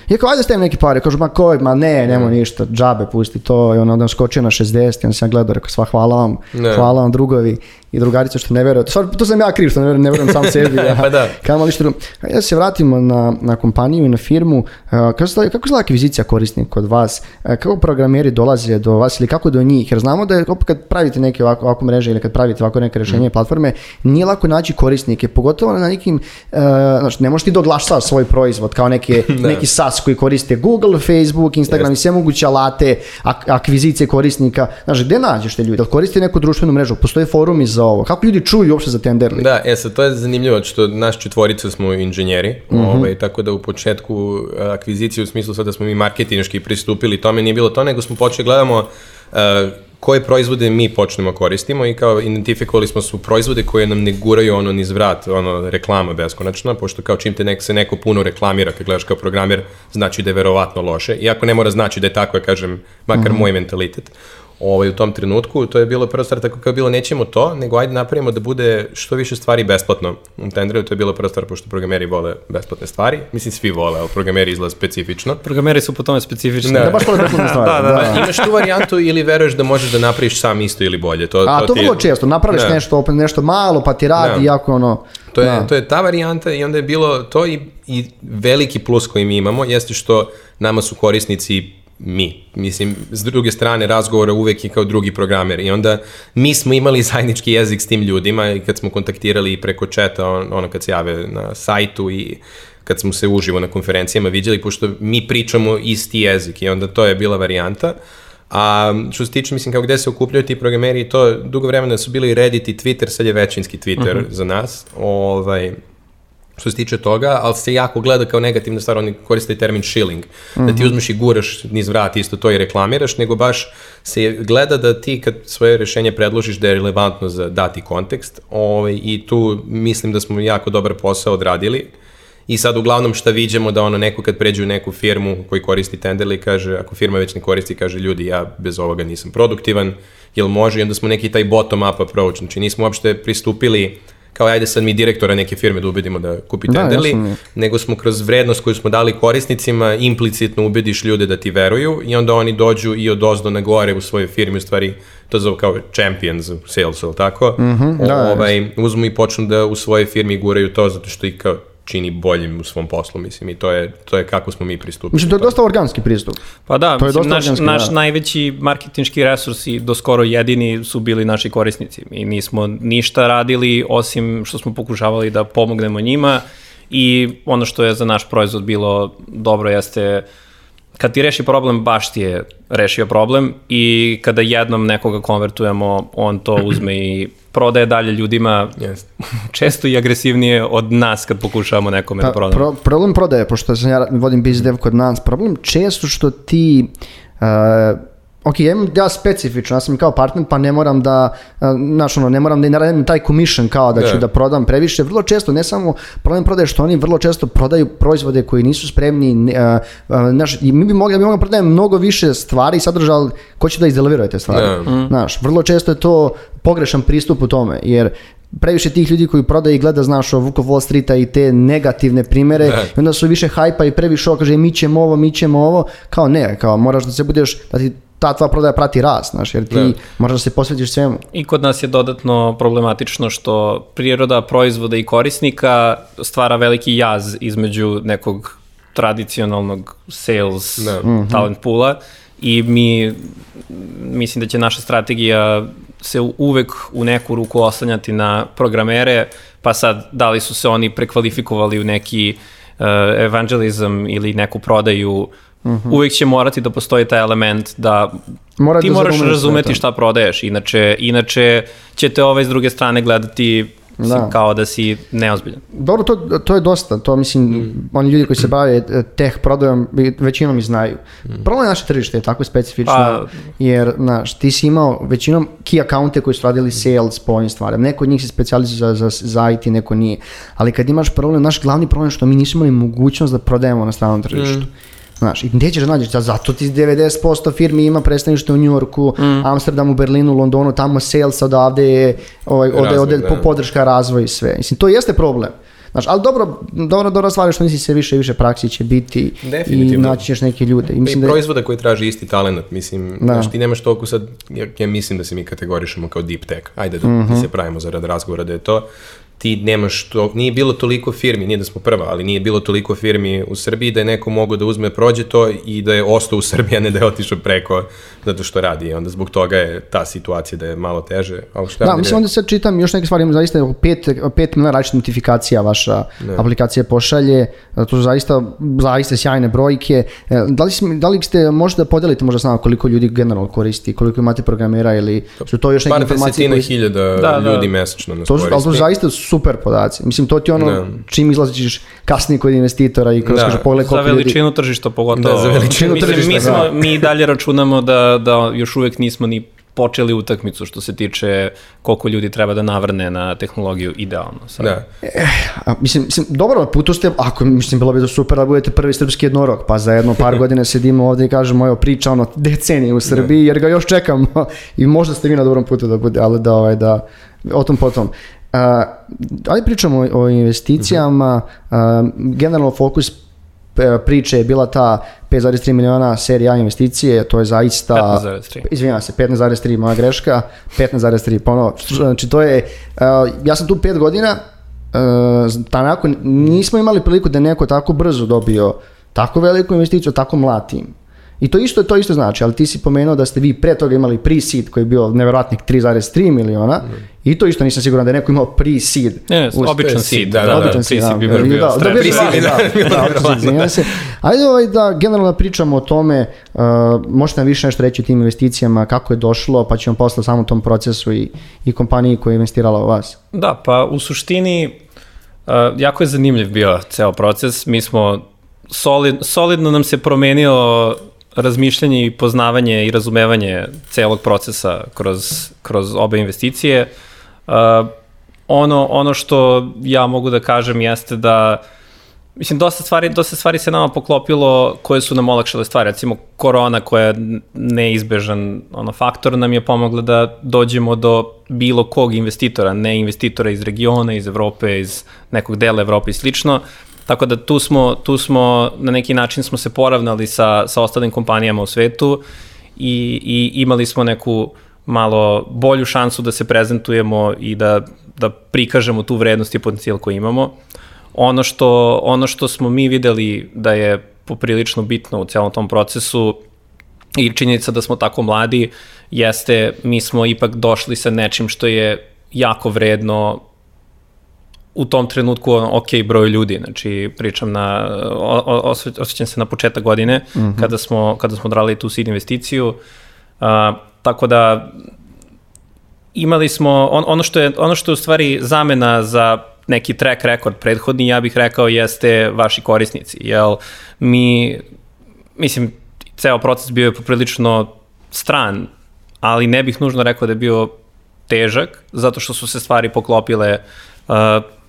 Speaker 2: I kao, ajde stavim neke pare, kažu, ma koji, ma ne, nemoj ništa, džabe, pusti to, i on onda skočio na 60, i onda sam gledao, rekao, sva hvala vam,
Speaker 1: Ne.
Speaker 2: hvala vam drugovi i drugarice što ne verujete. Stvar, to sam ja kriv što ne verujem, ne verujem sam sebi. ja.
Speaker 1: Pa da.
Speaker 2: Kamo li što drugo. Ja se vratimo na, na kompaniju i na firmu. Uh, Kako, se- kako izgleda akvizicija korisnika kod vas? Uh, Kako programeri dolaze do vas ili kako do njih? Jer znamo da je opet kad pravite neke ovako, ovako mreže ili kad pravite ovako neke rješenje i platforme, nije lako naći korisnike, pogotovo na nekim, uh, znači ne možeš ti doglašavaš svoj proizvod kao neke, neki SaaS koji koriste Google, Facebook, Instagram i sve moguće alate, ak- akvizicije korisnika. Znači, gde nađeš te? Da li koriste neku društvenu mrežu? Postoje forumi za ovo? Kako ljudi čuju uopšte za Tenderly?
Speaker 1: Da, e sad, to je zanimljivo, što naš četvorica smo inženjeri, ovaj, tako da u početku e, akvizicije u smislu sad da smo mi marketinški pristupili tome, nije bilo to, nego smo počeli gledamo e, koje proizvode mi počnemo koristimo i kao identifikovali smo su proizvode koje nam ne guraju ono niz vrat, ono reklama beskonačna, pošto kao čim te nek, se neko puno reklamira kad gledaš kao programer, znači da je verovatno loše, iako ne mora znači da je tako, ja kažem, makar moj mentalitet ovaj, u tom trenutku, to je bilo prva stvar, tako kao je bilo, nećemo to, nego ajde napravimo da bude što više stvari besplatno. U Tenderu to je bila prva stvar, pošto programeri vole besplatne stvari, mislim svi vole, ali programeri izgleda specifično.
Speaker 3: Programeri su po tome specifični.
Speaker 1: Da.
Speaker 2: Da, baš vole besplatne stvari.
Speaker 3: Da, da, da.
Speaker 1: Imaš tu varijantu ili veruješ da možeš da napraviš sam isto ili bolje. To,
Speaker 2: A to
Speaker 1: ti-
Speaker 2: vrlo često, napraviš
Speaker 1: Da.
Speaker 2: nešto, opet nešto malo pa ti radi,
Speaker 1: Da.
Speaker 2: jako ono...
Speaker 1: To je,
Speaker 2: da.
Speaker 1: to je ta varijanta i onda je bilo to i, i veliki plus koji mi imamo jeste što nama su korisnici mi. Mislim, s druge strane razgovora uvek je kao drugi programer i onda mi smo imali zajednički jezik s tim ljudima i kad smo kontaktirali preko četa, on, ono kad se jave na sajtu i kad smo se uživo na konferencijama viđali, pošto mi pričamo isti jezik i onda to je bila varijanta. A što se tiče, mislim, kao gde se okupljaju ti programeri, to dugo vremena su bili Reddit i Twitter, sad je većinski Twitter za nas. Ovaj, što se tiče toga, ali se jako gleda kao negativna stvar, oni koriste termin shilling, da ti uzmeš i guraš niz vrat isto to i reklamiraš, nego baš se gleda da ti kad svoje rešenje predložiš da je relevantno za dati kontekst ovaj, i tu mislim da smo jako dobar posao odradili. I sad uglavnom šta viđemo da ono neko kad pređe u neku firmu koji koristi Tenderly kaže, ako firma već ne koristi, kaže ljudi ja bez ovoga nisam produktivan, jel može? I onda smo neki taj bottom up approach, znači nismo uopšte pristupili kao ajde sad mi direktora neke firme da ubedimo da kupi
Speaker 2: Da, mi je.
Speaker 1: nego smo kroz vrednost koju smo dali korisnicima implicitno ubediš ljude da ti veruju i onda oni dođu i od ozdo na gore u svojoj firmi, u stvari to zove kao champions u salesu, ili tako?
Speaker 2: da,
Speaker 1: ovaj, uzmu i počnu da u svojoj firmi guraju to zato što ih kao čini boljim u svom poslu, mislim, i to je, to je kako smo mi pristupili.
Speaker 2: Mislim, to je dosta organski pristup.
Speaker 3: Pa da,
Speaker 2: To je
Speaker 3: mislim, naš,
Speaker 2: organski,
Speaker 3: naš
Speaker 2: da.
Speaker 3: najveći marketinški resurs i do skoro jedini su bili naši korisnici. Mi nismo ništa radili osim što smo pokušavali da pomognemo njima i ono što je za naš proizvod bilo dobro jeste kad ti reši problem, baš ti je rešio problem i kada jednom nekoga konvertujemo, on to uzme i prodaje dalje ljudima
Speaker 1: Jeste.
Speaker 3: često i agresivnije od nas kad pokušavamo nekome
Speaker 2: Pa,
Speaker 3: da prodamo.
Speaker 2: pro, problem prodaje, pošto sam ja vodim biz dev kod nas, problem često što ti uh, ok, ja, imam, ja specifično, ja sam kao partner, pa ne moram da, uh, znaš, ono, ne moram da i naradim taj commission kao da ću
Speaker 1: Da.
Speaker 2: da prodam previše. Vrlo često, ne samo problem prodaje, što oni vrlo često prodaju proizvode koji nisu spremni, ne, uh, uh, znaš, i mi bi mogli, mi mogli da prodajemo mnogo više stvari i sadržaja, ali ko će da izdeliveruje te stvari?
Speaker 1: Da.
Speaker 2: Znaš, vrlo često je to pogrešan pristup u tome, jer previše tih ljudi koji prodaju i gleda, znaš, o Vukov Wall Streeta i te negativne primere,
Speaker 1: Da.
Speaker 2: i onda su više hajpa i previše ovo, kaže mi ćemo ovo, mi ćemo ovo, kao ne, kao moraš da se budeš, da ti ta tva prodaja prati rast, znaš, jer ti
Speaker 1: Da.
Speaker 2: moraš da se posvetiš svemu.
Speaker 3: I kod nas je dodatno problematično što priroda proizvoda i korisnika stvara veliki jaz između nekog tradicionalnog sales
Speaker 1: Da.
Speaker 3: talent poola i mi mislim da će naša strategija se uvek u neku ruku oslanjati na programere, pa sad da li su se oni prekvalifikovali u neki uh, evangelizam ili neku prodaju, uvek će morati da postoji taj element da
Speaker 2: Mora
Speaker 3: ti
Speaker 2: da
Speaker 3: moraš razumeti
Speaker 2: to.
Speaker 3: šta prodaješ, inače, inače će te ovaj s druge strane gledati Mislim,
Speaker 2: Da.
Speaker 3: kao da si neozbiljan.
Speaker 2: Dobro, to, to je dosta, to mislim,
Speaker 1: Mm.
Speaker 2: oni ljudi koji se bave e, teh prodajom većinom i znaju.
Speaker 1: Mm.
Speaker 2: Problem naše tržište je tako specifično,
Speaker 3: Pa-
Speaker 2: jer, znaš, ti si imao većinom key accounte koji su radili sales po ovim stvarima. Neko od njih se specijalizuje za, za, za IT, neko nije. Ali kad imaš problem, naš glavni problem je što mi nismo imali mogućnost da prodajemo na stranom tržištu.
Speaker 1: Mm.
Speaker 2: Znaš, i gdje ćeš da nađeš, za- zato ti 90% firmi ima predstavništvo u New Yorku,
Speaker 1: Mm.
Speaker 2: Amsterdamu, Berlinu, Londonu, tamo sales, odavde je, ovaj, ovde,
Speaker 1: Razvoj,
Speaker 2: ovde
Speaker 1: da.
Speaker 2: po- podrška, razvoj i sve. Mislim, to jeste problem. Znaš, ali dobro, dobro, dobra stvar što nisi sve više i više praksi će biti i naći ćeš neke ljude. I mislim
Speaker 1: i
Speaker 2: da je-
Speaker 1: proizvoda koji traži isti talent, mislim,
Speaker 2: Da.
Speaker 1: znaš, ti nemaš toliko sad, ja, ja mislim da se mi kategorišemo kao deep tech, ajde da,
Speaker 2: Mhm.
Speaker 1: da se pravimo zarad razgovora da je to, ti nemaš to, nije bilo toliko firmi, nije da smo prva, ali nije bilo toliko firmi u Srbiji da je neko mogao da uzme, prođe to i da je ostao u Srbiji, a ne da je otišao preko zato što radi. Onda zbog toga je ta situacija da je malo teže. Ali šta
Speaker 2: Da, mislim onda sad čitam još neke stvari, zaista pet, pet miliona različitih notifikacija vaša aplikacija pošalje, to su zaista, zaista sjajne brojke. E, Da li, da li ste, možete da podelite možda s nama koliko ljudi generalno koristi, koliko imate programera ili su to još neke
Speaker 1: Par
Speaker 2: informacije
Speaker 1: desetina
Speaker 2: koje...
Speaker 1: hiljada
Speaker 3: Da, da.
Speaker 1: ljudi mesečno nas
Speaker 2: To su, ali to su
Speaker 1: koristi.
Speaker 2: zaista super podaci. Mislim, to ti ono
Speaker 1: Da.
Speaker 2: čim izlaziš kasnije kod investitora i kroz
Speaker 1: Da.
Speaker 2: kaže pogledaj
Speaker 3: Za
Speaker 2: koliko ljudi...
Speaker 3: veličinu tržišta pogotovo.
Speaker 1: Da, za veličinu
Speaker 3: Mislim,
Speaker 2: tržišta,
Speaker 3: mi, smo,
Speaker 2: da.
Speaker 3: mi i dalje računamo da, da još uvek nismo ni počeli utakmicu što se tiče koliko ljudi treba da navrne na tehnologiju idealno. Sad.
Speaker 1: Da.
Speaker 2: A, mislim, mislim, dobro, na putu ste, ako, mislim, bilo bi da super da budete prvi srpski jednorog, pa za jedno par godina sedimo ovdje i kažemo, evo, priča ono decenije u Srbiji, jer ga još čekamo i možda ste vi na dobrom putu da bude, ali da, ovaj, da, o tom potom. Uh, ali pričamo o, o investicijama, a, generalno fokus e, priče je bila ta 5,3 miliona serija A investicije, to je zaista...
Speaker 3: 15,3.
Speaker 2: Izvinjavam se, 15,3 moja greška, 15,3 ponovo. Znači to je, uh, ja sam tu 5 godina, uh, tanako, nismo imali priliku da neko tako brzo dobio tako veliku investiciju, tako mlad tim. I to isto, to isto znači, ali ti si pomenuo da ste vi pre toga imali pre-seed koji je bio neverovatnih 3,3 miliona i to isto nisam siguran da je neko imao pre-seed.
Speaker 3: Ne, običan
Speaker 1: seed,
Speaker 3: seed,
Speaker 1: da,
Speaker 3: da,
Speaker 1: da,
Speaker 3: da,
Speaker 1: da,
Speaker 2: Običan
Speaker 3: bi
Speaker 2: da,
Speaker 3: bio
Speaker 2: da, da,
Speaker 3: stres.
Speaker 2: bio
Speaker 1: da,
Speaker 2: da, da, se. Ajde ovaj da generalno da pričamo o tome, uh, možete nam više nešto reći o tim investicijama, kako je došlo, pa ćemo posle o samom tom procesu i, i kompaniji koja je investirala u vas.
Speaker 3: Da, pa u suštini uh, jako je zanimljiv bio ceo proces. Mi smo solid, solidno nam se promenio razmišljanje i poznavanje i razumevanje celog procesa kroz, kroz obe investicije. Uh, ono, ono što ja mogu da kažem jeste da Mislim, dosta stvari, dosta stvari se nama poklopilo koje su nam olakšale stvari. Recimo, korona koja je neizbežan ono, faktor nam je pomogla da dođemo do bilo kog investitora, ne investitora iz regiona, iz Evrope, iz nekog dela Evrope i slično. Tako da tu smo, tu smo na neki način smo se poravnali sa, sa ostalim kompanijama u svetu i, i imali smo neku malo bolju šansu da se prezentujemo i da, da prikažemo tu vrednost i potencijal koji imamo. Ono što, ono što smo mi videli da je poprilično bitno u celom tom procesu i činjenica da smo tako mladi jeste mi smo ipak došli sa nečim što je jako vredno u tom trenutku ono, ok broj ljudi, znači pričam na, o, o, osve- osjećam se na početak godine mm -hmm. kada, smo, kada smo odrali tu seed investiciju, a, tako da imali smo, on, ono, što je, ono što je u stvari zamena za neki track record prethodni, ja bih rekao, jeste vaši korisnici, jel mi, mislim, ceo proces bio je poprilično stran, ali ne bih nužno rekao da je bio težak, zato što su se stvari poklopile uh,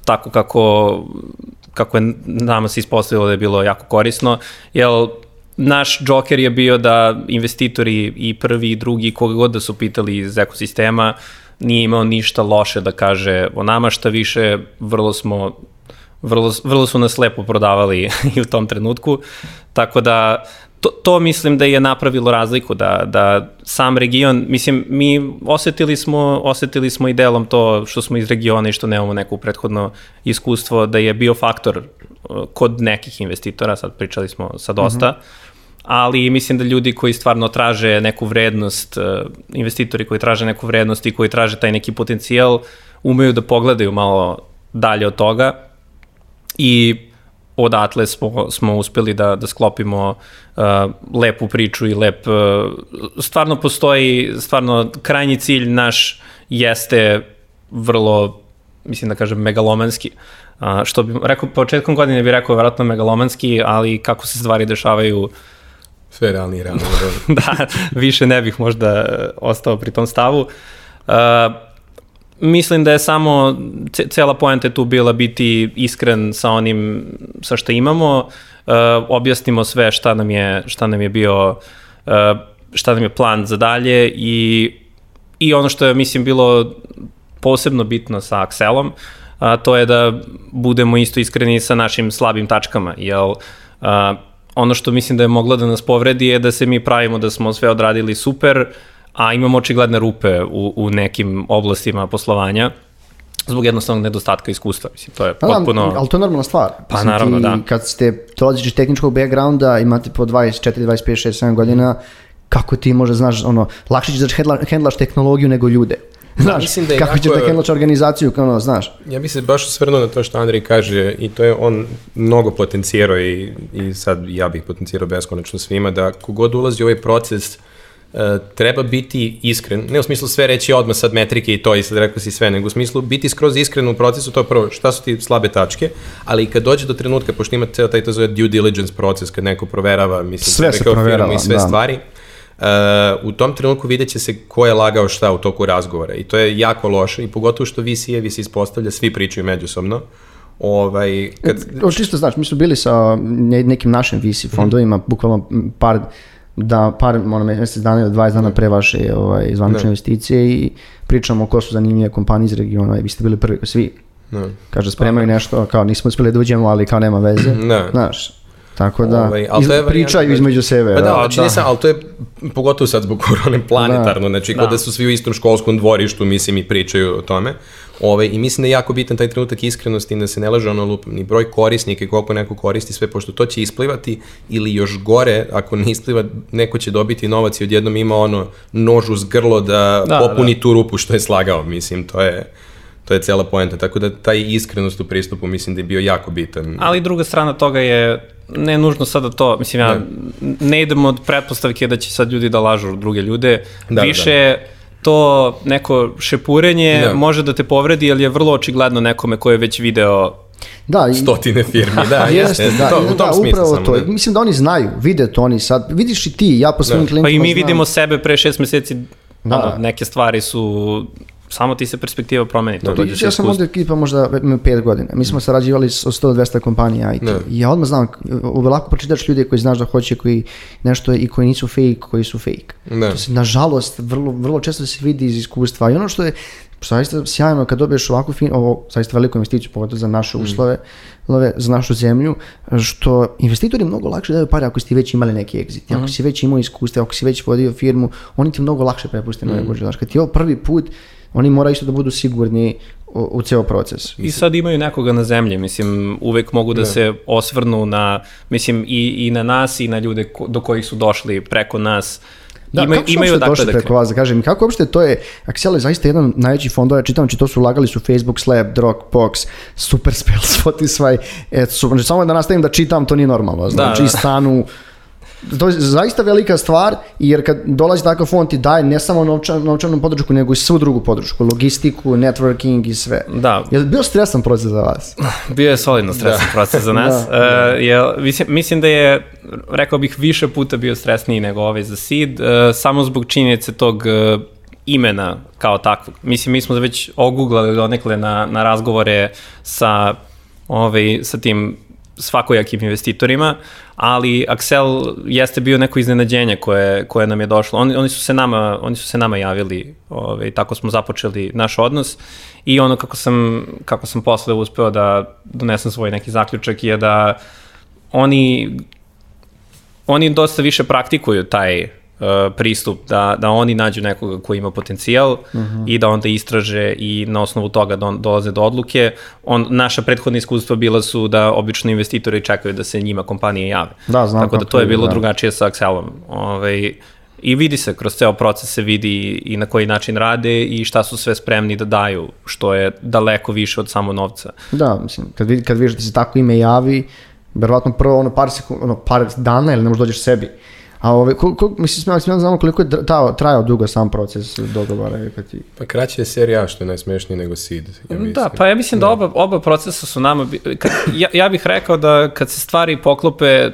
Speaker 3: tako kako, kako je nama se ispostavilo da je bilo jako korisno, jel naš džoker je bio da investitori i prvi i drugi, koga god da su pitali iz ekosistema, nije imao ništa loše da kaže o nama, šta više, vrlo smo vrlo, vrlo su nas lepo prodavali i u tom trenutku, tako da to, to mislim da je napravilo razliku, da, da sam region, mislim, mi osetili smo, osetili smo i delom to što smo iz regiona i što nemamo neko prethodno iskustvo, da je bio faktor uh, kod nekih investitora, sad pričali smo sa dosta, mm -hmm ali mislim da ljudi koji stvarno traže neku vrednost, uh, investitori koji traže neku vrednost i koji traže taj neki potencijal, umeju da pogledaju malo dalje od toga i odatle smo, smo uspeli da, da sklopimo uh, lepu priču i lep, uh, stvarno postoji, stvarno krajnji cilj naš jeste vrlo mislim da kažem, megalomanski. A, što bi rekao, početkom godine bi rekao vjerojatno megalomanski, ali kako se stvari dešavaju
Speaker 1: Sve realnije, realno.
Speaker 3: da, više ne bih možda ostao pri tom stavu. Uh, mislim da je samo cela poenta tu bila biti iskren sa onim sa što imamo, uh, objasnimo sve šta nam je šta nam je bio uh, šta nam je plan za dalje i i ono što je mislim bilo posebno bitno sa Axelom, a, to je da budemo isto iskreni sa našim slabim tačkama, jel a, ono što mislim da je moglo da nas povredi je da se mi pravimo da smo sve odradili super, a imamo očigledne rupe u, u nekim oblastima poslovanja zbog jednostavnog nedostatka iskustva. Mislim, to je
Speaker 2: Pa da,
Speaker 3: potpuno...
Speaker 2: ali to je normalna stvar.
Speaker 3: Pa
Speaker 2: Mislim,
Speaker 3: naravno,
Speaker 2: ti,
Speaker 3: da.
Speaker 2: Kad ste dolaziš iz tehničkog backgrounda, imate po 24, 25, 6, 7 godina, kako ti možda znaš, ono, lakše ćeš da hendla, hendlaš tehnologiju nego ljude. Znaš,
Speaker 1: mislim da je
Speaker 2: kako ćeš da hendlaš organizaciju, ono, znaš.
Speaker 1: Ja bi se baš osvrnuo na to što Andrej kaže i to je on mnogo potencijero i, i sad ja bih potencijero beskonačno svima da kogod ulazi u ovaj proces uh, treba biti iskren, ne u smislu sve reći odmah sad metrike i to i sad rekao si sve, nego u smislu biti skroz iskren u procesu, to je prvo šta su ti slabe tačke, ali i kad dođe do trenutka, pošto ima ceo taj to zove due diligence proces, kad neko proverava, mislim,
Speaker 2: Sve se proverava,
Speaker 1: i sve
Speaker 2: da.
Speaker 1: stvari, Uh, u tom trenutku vidjet će se ko je lagao šta u toku razgovora i to je jako loše i pogotovo što VC-evi se ispostavlja, svi pričaju međusobno. Ovaj, kad,
Speaker 2: O, čisto znaš, mi smo bili sa ne- nekim našim VC fondovima, bukvalno par da par ono, mjesec dana ili 20 dana pre vaše ovaj, zvanične
Speaker 1: Da.
Speaker 2: investicije i pričamo ko su zanimljive kompanije iz regiona i vi ste bili prvi svi.
Speaker 1: no.
Speaker 2: Kaže, spremaju nešto, kao nismo uspjeli da uđemo, ali kao nema veze.
Speaker 1: Da.
Speaker 2: Znaš, tako da,
Speaker 1: Ovaj, ali
Speaker 2: iz-
Speaker 1: to je varijanta
Speaker 2: pričaju
Speaker 1: da-
Speaker 2: između sebe.
Speaker 1: Pa da,
Speaker 2: da.
Speaker 1: znači ne sam, ali to je pogotovo sad zbog korone planetarno, znači kao
Speaker 3: Da.
Speaker 1: da su svi u istom školskom dvorištu, mislim, i pričaju o tome. Ove, I mislim da je jako bitan taj trenutak iskrenosti i da se ne laže ono lup, ni broj korisnika i koliko neko koristi sve, pošto to će isplivati ili još gore, ako ne ispliva, neko će dobiti novac i odjednom ima ono nož uz grlo da,
Speaker 3: Da,
Speaker 1: popuni tu rupu što je slagao, mislim, to je to je cela poenta, tako da taj iskrenost u pristupu mislim da je bio jako bitan.
Speaker 3: Ali druga strana toga je ne nužno sada to, mislim ja ne idem od pretpostavke da će sad ljudi da lažu druge ljude,
Speaker 1: Da,
Speaker 3: više to neko šepurenje
Speaker 1: Da.
Speaker 3: može da te povredi, jer je vrlo očigledno nekome ko je već video
Speaker 2: Da, i-
Speaker 1: Stotine firmi, da,
Speaker 2: Jeste,
Speaker 1: jeste,
Speaker 2: da,
Speaker 1: to, u tom
Speaker 2: da,
Speaker 1: smislu
Speaker 2: upravo
Speaker 1: samo,
Speaker 2: to.
Speaker 1: da.
Speaker 2: Mislim da oni znaju, vide to oni sad. Vidiš i ti, ja po svojim
Speaker 1: Da.
Speaker 2: klijentima
Speaker 3: Pa i mi
Speaker 2: znam.
Speaker 3: vidimo sebe pre šest meseci,
Speaker 2: Da.
Speaker 3: ono, neke stvari su, samo ti se perspektiva promeni, to dođe sa
Speaker 2: Ja sam ovdje ekipa možda pet godina. Mi smo sarađivali s 100-200 kompanija IT.
Speaker 1: Da.
Speaker 2: I ja odmah znam, u- lako pročitaš ljude koji znaš da hoće, koji nešto i koji nisu fake, koji su fake.
Speaker 1: Da.
Speaker 2: To se, nažalost, vrlo, vrlo često se vidi iz iskustva. I ono što je zaista sjajno kad dobiješ ovakvu fin, ovo zaista veliku investiciju, pogotovo za naše uslove, love, za našu zemlju, što investitori mnogo lakše daju pare ako ste već imali neki exit. Ako si već imao iskustva, ako si već vodio firmu, oni ti mnogo lakše prepuste mm. nego želaš. Kad ti je ovo prvi put, oni moraju isto da budu sigurni u, u ceo proces.
Speaker 3: I sad imaju nekoga na zemlji, mislim, uvek mogu da, se osvrnu na, mislim, i, i na nas i na ljude ko, do kojih su došli preko nas.
Speaker 2: Da,
Speaker 3: imaju,
Speaker 2: kako su
Speaker 3: imaju
Speaker 2: uopšte
Speaker 3: dakle
Speaker 2: došli
Speaker 3: da
Speaker 2: preko vas, da kažem, kako uopšte to je, Axel je zaista jedan od najvećih fondova, čitam, či to su ulagali su Facebook, Slab, Dropbox, Superspell, Spotify, et, su, znači, samo da nastavim da čitam, to nije normalno, znači,
Speaker 3: da.
Speaker 2: stanu, to je zaista velika stvar, jer kad dolazi takav fond ti daje ne samo novčan, novčanu podršku, nego i svu drugu podršku, logistiku, networking i sve.
Speaker 3: Da.
Speaker 2: Je li bio stresan proces za vas?
Speaker 3: Bio je solidno stresan proces za nas.
Speaker 2: Da,
Speaker 3: da, jel, mislim, mislim da je, rekao bih, više puta bio stresniji nego ovaj za SID, uh, samo zbog činjenice tog uh, imena kao takvog. Mislim, mi smo već oguglali donekle na, na razgovore sa, ovaj, sa tim svakojakim investitorima, ali Axel jeste bio neko iznenađenje koje, koje nam je došlo. Oni, oni, su se nama, oni su se nama javili, ovaj, tako smo započeli naš odnos i ono kako sam, kako sam posle uspeo da donesem svoj neki zaključak je da oni oni dosta više praktikuju taj pristup, da, da oni nađu nekoga ko ima potencijal uh -huh. i da onda istraže i na osnovu toga do, dolaze do odluke. On, naša prethodna iskustva bila su da obično investitori čekaju da se njima kompanije jave.
Speaker 2: Da, znam
Speaker 3: Tako da to je bilo
Speaker 2: da.
Speaker 3: drugačije sa Excelom. Ovaj, I vidi se, kroz ceo proces se vidi i na koji način rade i šta su sve spremni da daju, što je daleko više od samo novca.
Speaker 2: Da, mislim, kad, vidi, kad vidiš da se tako ime javi, verovatno prvo ono par, sekund, ono par dana ili ne možeš dođeš sebi, A ove, kol, kol, mislim, smijem, smijem znamo koliko je trajao, trajao dugo sam proces dogovora. Kad ti...
Speaker 1: Pa kraće je serija što je najsmešniji nego Seed. Ja mislim.
Speaker 3: Da, pa ja mislim da, da oba, oba procesa su nama, kad, ja, ja bih rekao da kad se stvari poklope,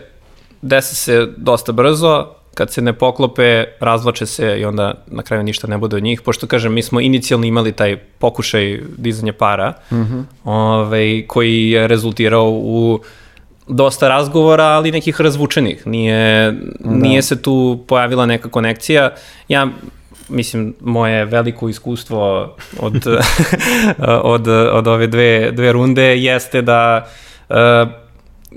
Speaker 3: desi se dosta brzo, kad se ne poklope, razvlače se i onda na kraju ništa ne bude od njih, pošto kažem, mi smo inicijalno imali taj pokušaj dizanja para, mm -hmm. ovaj, koji je rezultirao u dosta razgovora, ali nekih razvučenih. Nije, da. nije se tu pojavila neka konekcija. Ja mislim, moje veliko iskustvo od, od, od ove dve, dve runde jeste da uh,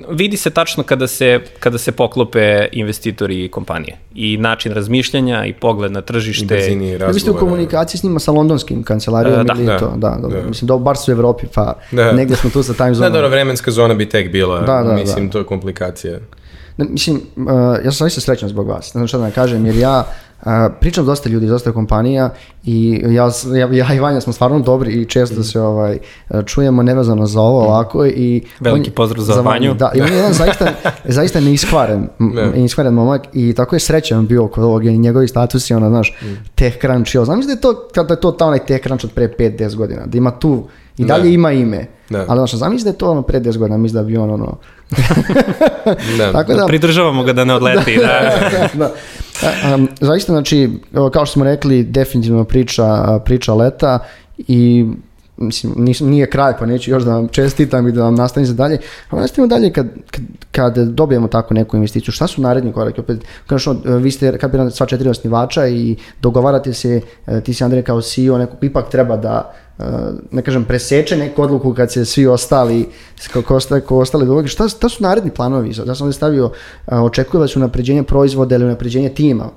Speaker 3: vidi se tačno kada se, kada se poklope investitori i kompanije. I način razmišljanja i pogled na tržište. I
Speaker 1: brzini razgovora.
Speaker 2: Vi ste u komunikaciji s njima sa londonskim kancelarijom
Speaker 3: da,
Speaker 2: ili
Speaker 3: da,
Speaker 2: to? Da, da, da. Mislim da bar su u Evropi, pa da. negde smo tu sa time zonom.
Speaker 1: Da, dobro, vremenska zona bi tek bila. Da, da, mislim, da. to je komplikacija.
Speaker 2: Da, mislim, uh, ja sam zaista srećan zbog vas. Ne znam šta da kažem, jer ja pričam dosta ljudi, dosta kompanija i ja, ja, ja i Vanja smo stvarno dobri i često se ovaj, čujemo nevezano za ovo ovako. I
Speaker 3: Veliki on, pozdrav za, za Vanju.
Speaker 2: Da, i on je jedan zaista, zaista neiskvaren, neiskvaren momak i tako je srećan bio kod ovog i njegovi statusi, ona, znaš, mm. tech crunch. Znam da je to, kada je to ta onaj tech crunch od pre 5-10 godina, da ima tu i dalje da. ima ime. Da. Ali znaš, zamisli da je to ono pre 10 godina, mislim da bi on ono...
Speaker 3: da. Tako da, Pridržavamo ga da ne odleti. da, da, da.
Speaker 2: Um, zaista, znači, kao što smo rekli, definitivno priča, priča leta i mislim, nije kraj, pa neću još da vam čestitam i da vam nastavim za dalje. A nastavimo dalje kad, kad, kad dobijemo tako neku investiciju. Šta su naredni koraki? Opet, kažemo, vi ste kapirani sva četiri osnivača i dogovarate se, e, ti si Andrej kao CEO, neko ipak treba da, ne kažem, preseče neku odluku kad se svi ostali, ko, ostali, ko ostali dogovori. Šta, šta su naredni planovi? Ja sam ovdje stavio, e, očekuje vas unapređenje proizvoda ili unapređenje tima?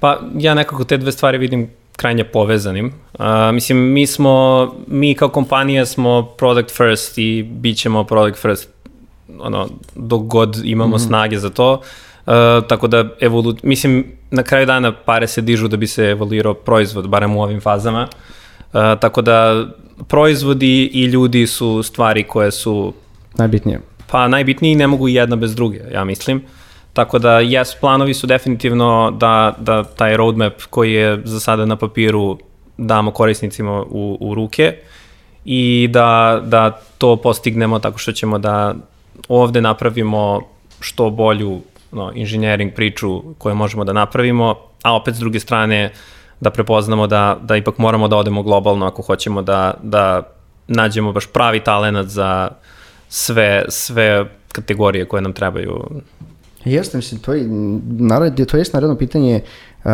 Speaker 3: Pa ja nekako te dve stvari vidim krajnje povezanim. Uh, mislim, mi smo, mi kao kompanija smo product first i bit ćemo product first ono, dok god imamo mm -hmm. snage za to. Uh, tako da, evolu, mislim, na kraju dana pare se dižu da bi se evoluirao proizvod, barem u ovim fazama. Uh, tako da, proizvodi i ljudi su stvari koje su...
Speaker 2: Najbitnije.
Speaker 3: Pa najbitnije i ne mogu jedna bez druge, ja mislim. Uh, Tako da, yes, planovi su definitivno da, da taj roadmap koji je za sada na papiru damo korisnicima u, u ruke i da, da to postignemo tako što ćemo da ovde napravimo što bolju no, inženjering priču koju možemo da napravimo, a opet s druge strane da prepoznamo da, da ipak moramo da odemo globalno ako hoćemo da, da nađemo baš pravi talenat za sve, sve kategorije koje nam trebaju.
Speaker 2: Jeste, mislim, to je, narod, to je naredno pitanje uh,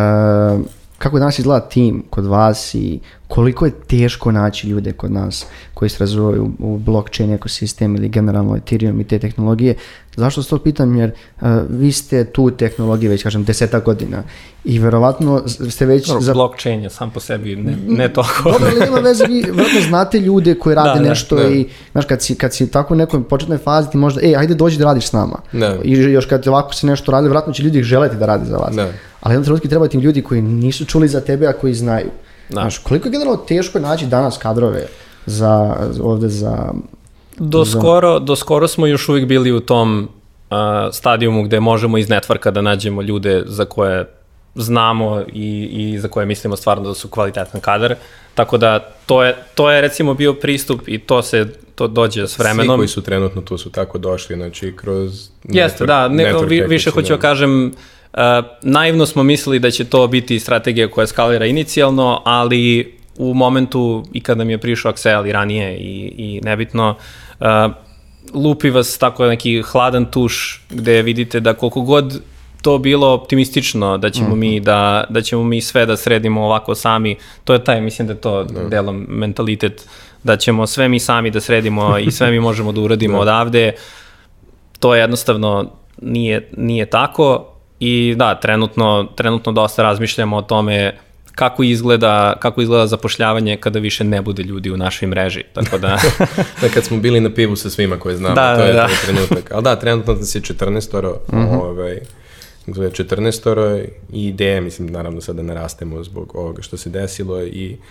Speaker 2: kako danas izgleda tim kod vas i koliko je teško naći ljude kod nas koji se razvojaju u, u blockchain ekosistem ili generalno Ethereum i te tehnologije. Zašto se to pitam? Jer uh, vi ste tu tehnologije već, kažem, deseta godina i verovatno ste već...
Speaker 3: Dobro, za... Blockchain je sam po sebi ne, ne toliko.
Speaker 2: Dobro, ali nema veze, vi verovatno znate ljude koji rade da, nešto da, da. i, znaš, kad si, kad si tako u nekoj početnoj fazi ti možda, ej, ajde dođi da radiš s nama. Da. I još kad ovako se nešto radi, verovatno će ljudi želeti da rade za vas. Da. Ali jednom trenutku treba tim ljudi koji nisu čuli za tebe, a koji znaju. Da. Znaš, koliko je generalno teško naći danas kadrove za, ovde za...
Speaker 3: Do, za... Skoro, do skoro smo još uvijek bili u tom uh, stadijumu gde možemo iz networka da nađemo ljude za koje znamo i, i za koje mislimo stvarno da su kvalitetan kadar. Tako da to je, to je recimo bio pristup i to se to dođe s vremenom.
Speaker 1: Svi koji su trenutno tu su tako došli, znači kroz
Speaker 3: Jeste, network, da, ne, vi, više hoću da kažem, uh, naivno smo mislili da će to biti strategija koja skalira inicijalno, ali u momentu i kada mi je prišao Axel i ranije i, i nebitno, uh, lupi vas tako neki hladan tuš gde vidite da koliko god to bilo optimistično da ćemo mm -hmm. mi da da ćemo mi sve da sredimo ovako sami. To je taj mislim da je to da. delom mentalitet da ćemo sve mi sami da sredimo i sve mi možemo da uradimo da. odavde. To je jednostavno nije nije tako i da trenutno trenutno dosta razmišljamo o tome kako izgleda, kako izgleda zapošljavanje kada više ne bude ljudi u našoj mreži. Tako da...
Speaker 1: da kad smo bili na pivu sa svima koje znamo, da, to je da. trenutak. Ali da, trenutno nas je 14 oro, mm -hmm. ovaj, 14 oro i ideje, mislim, naravno sada ne rastemo zbog ovoga što se desilo i Uh,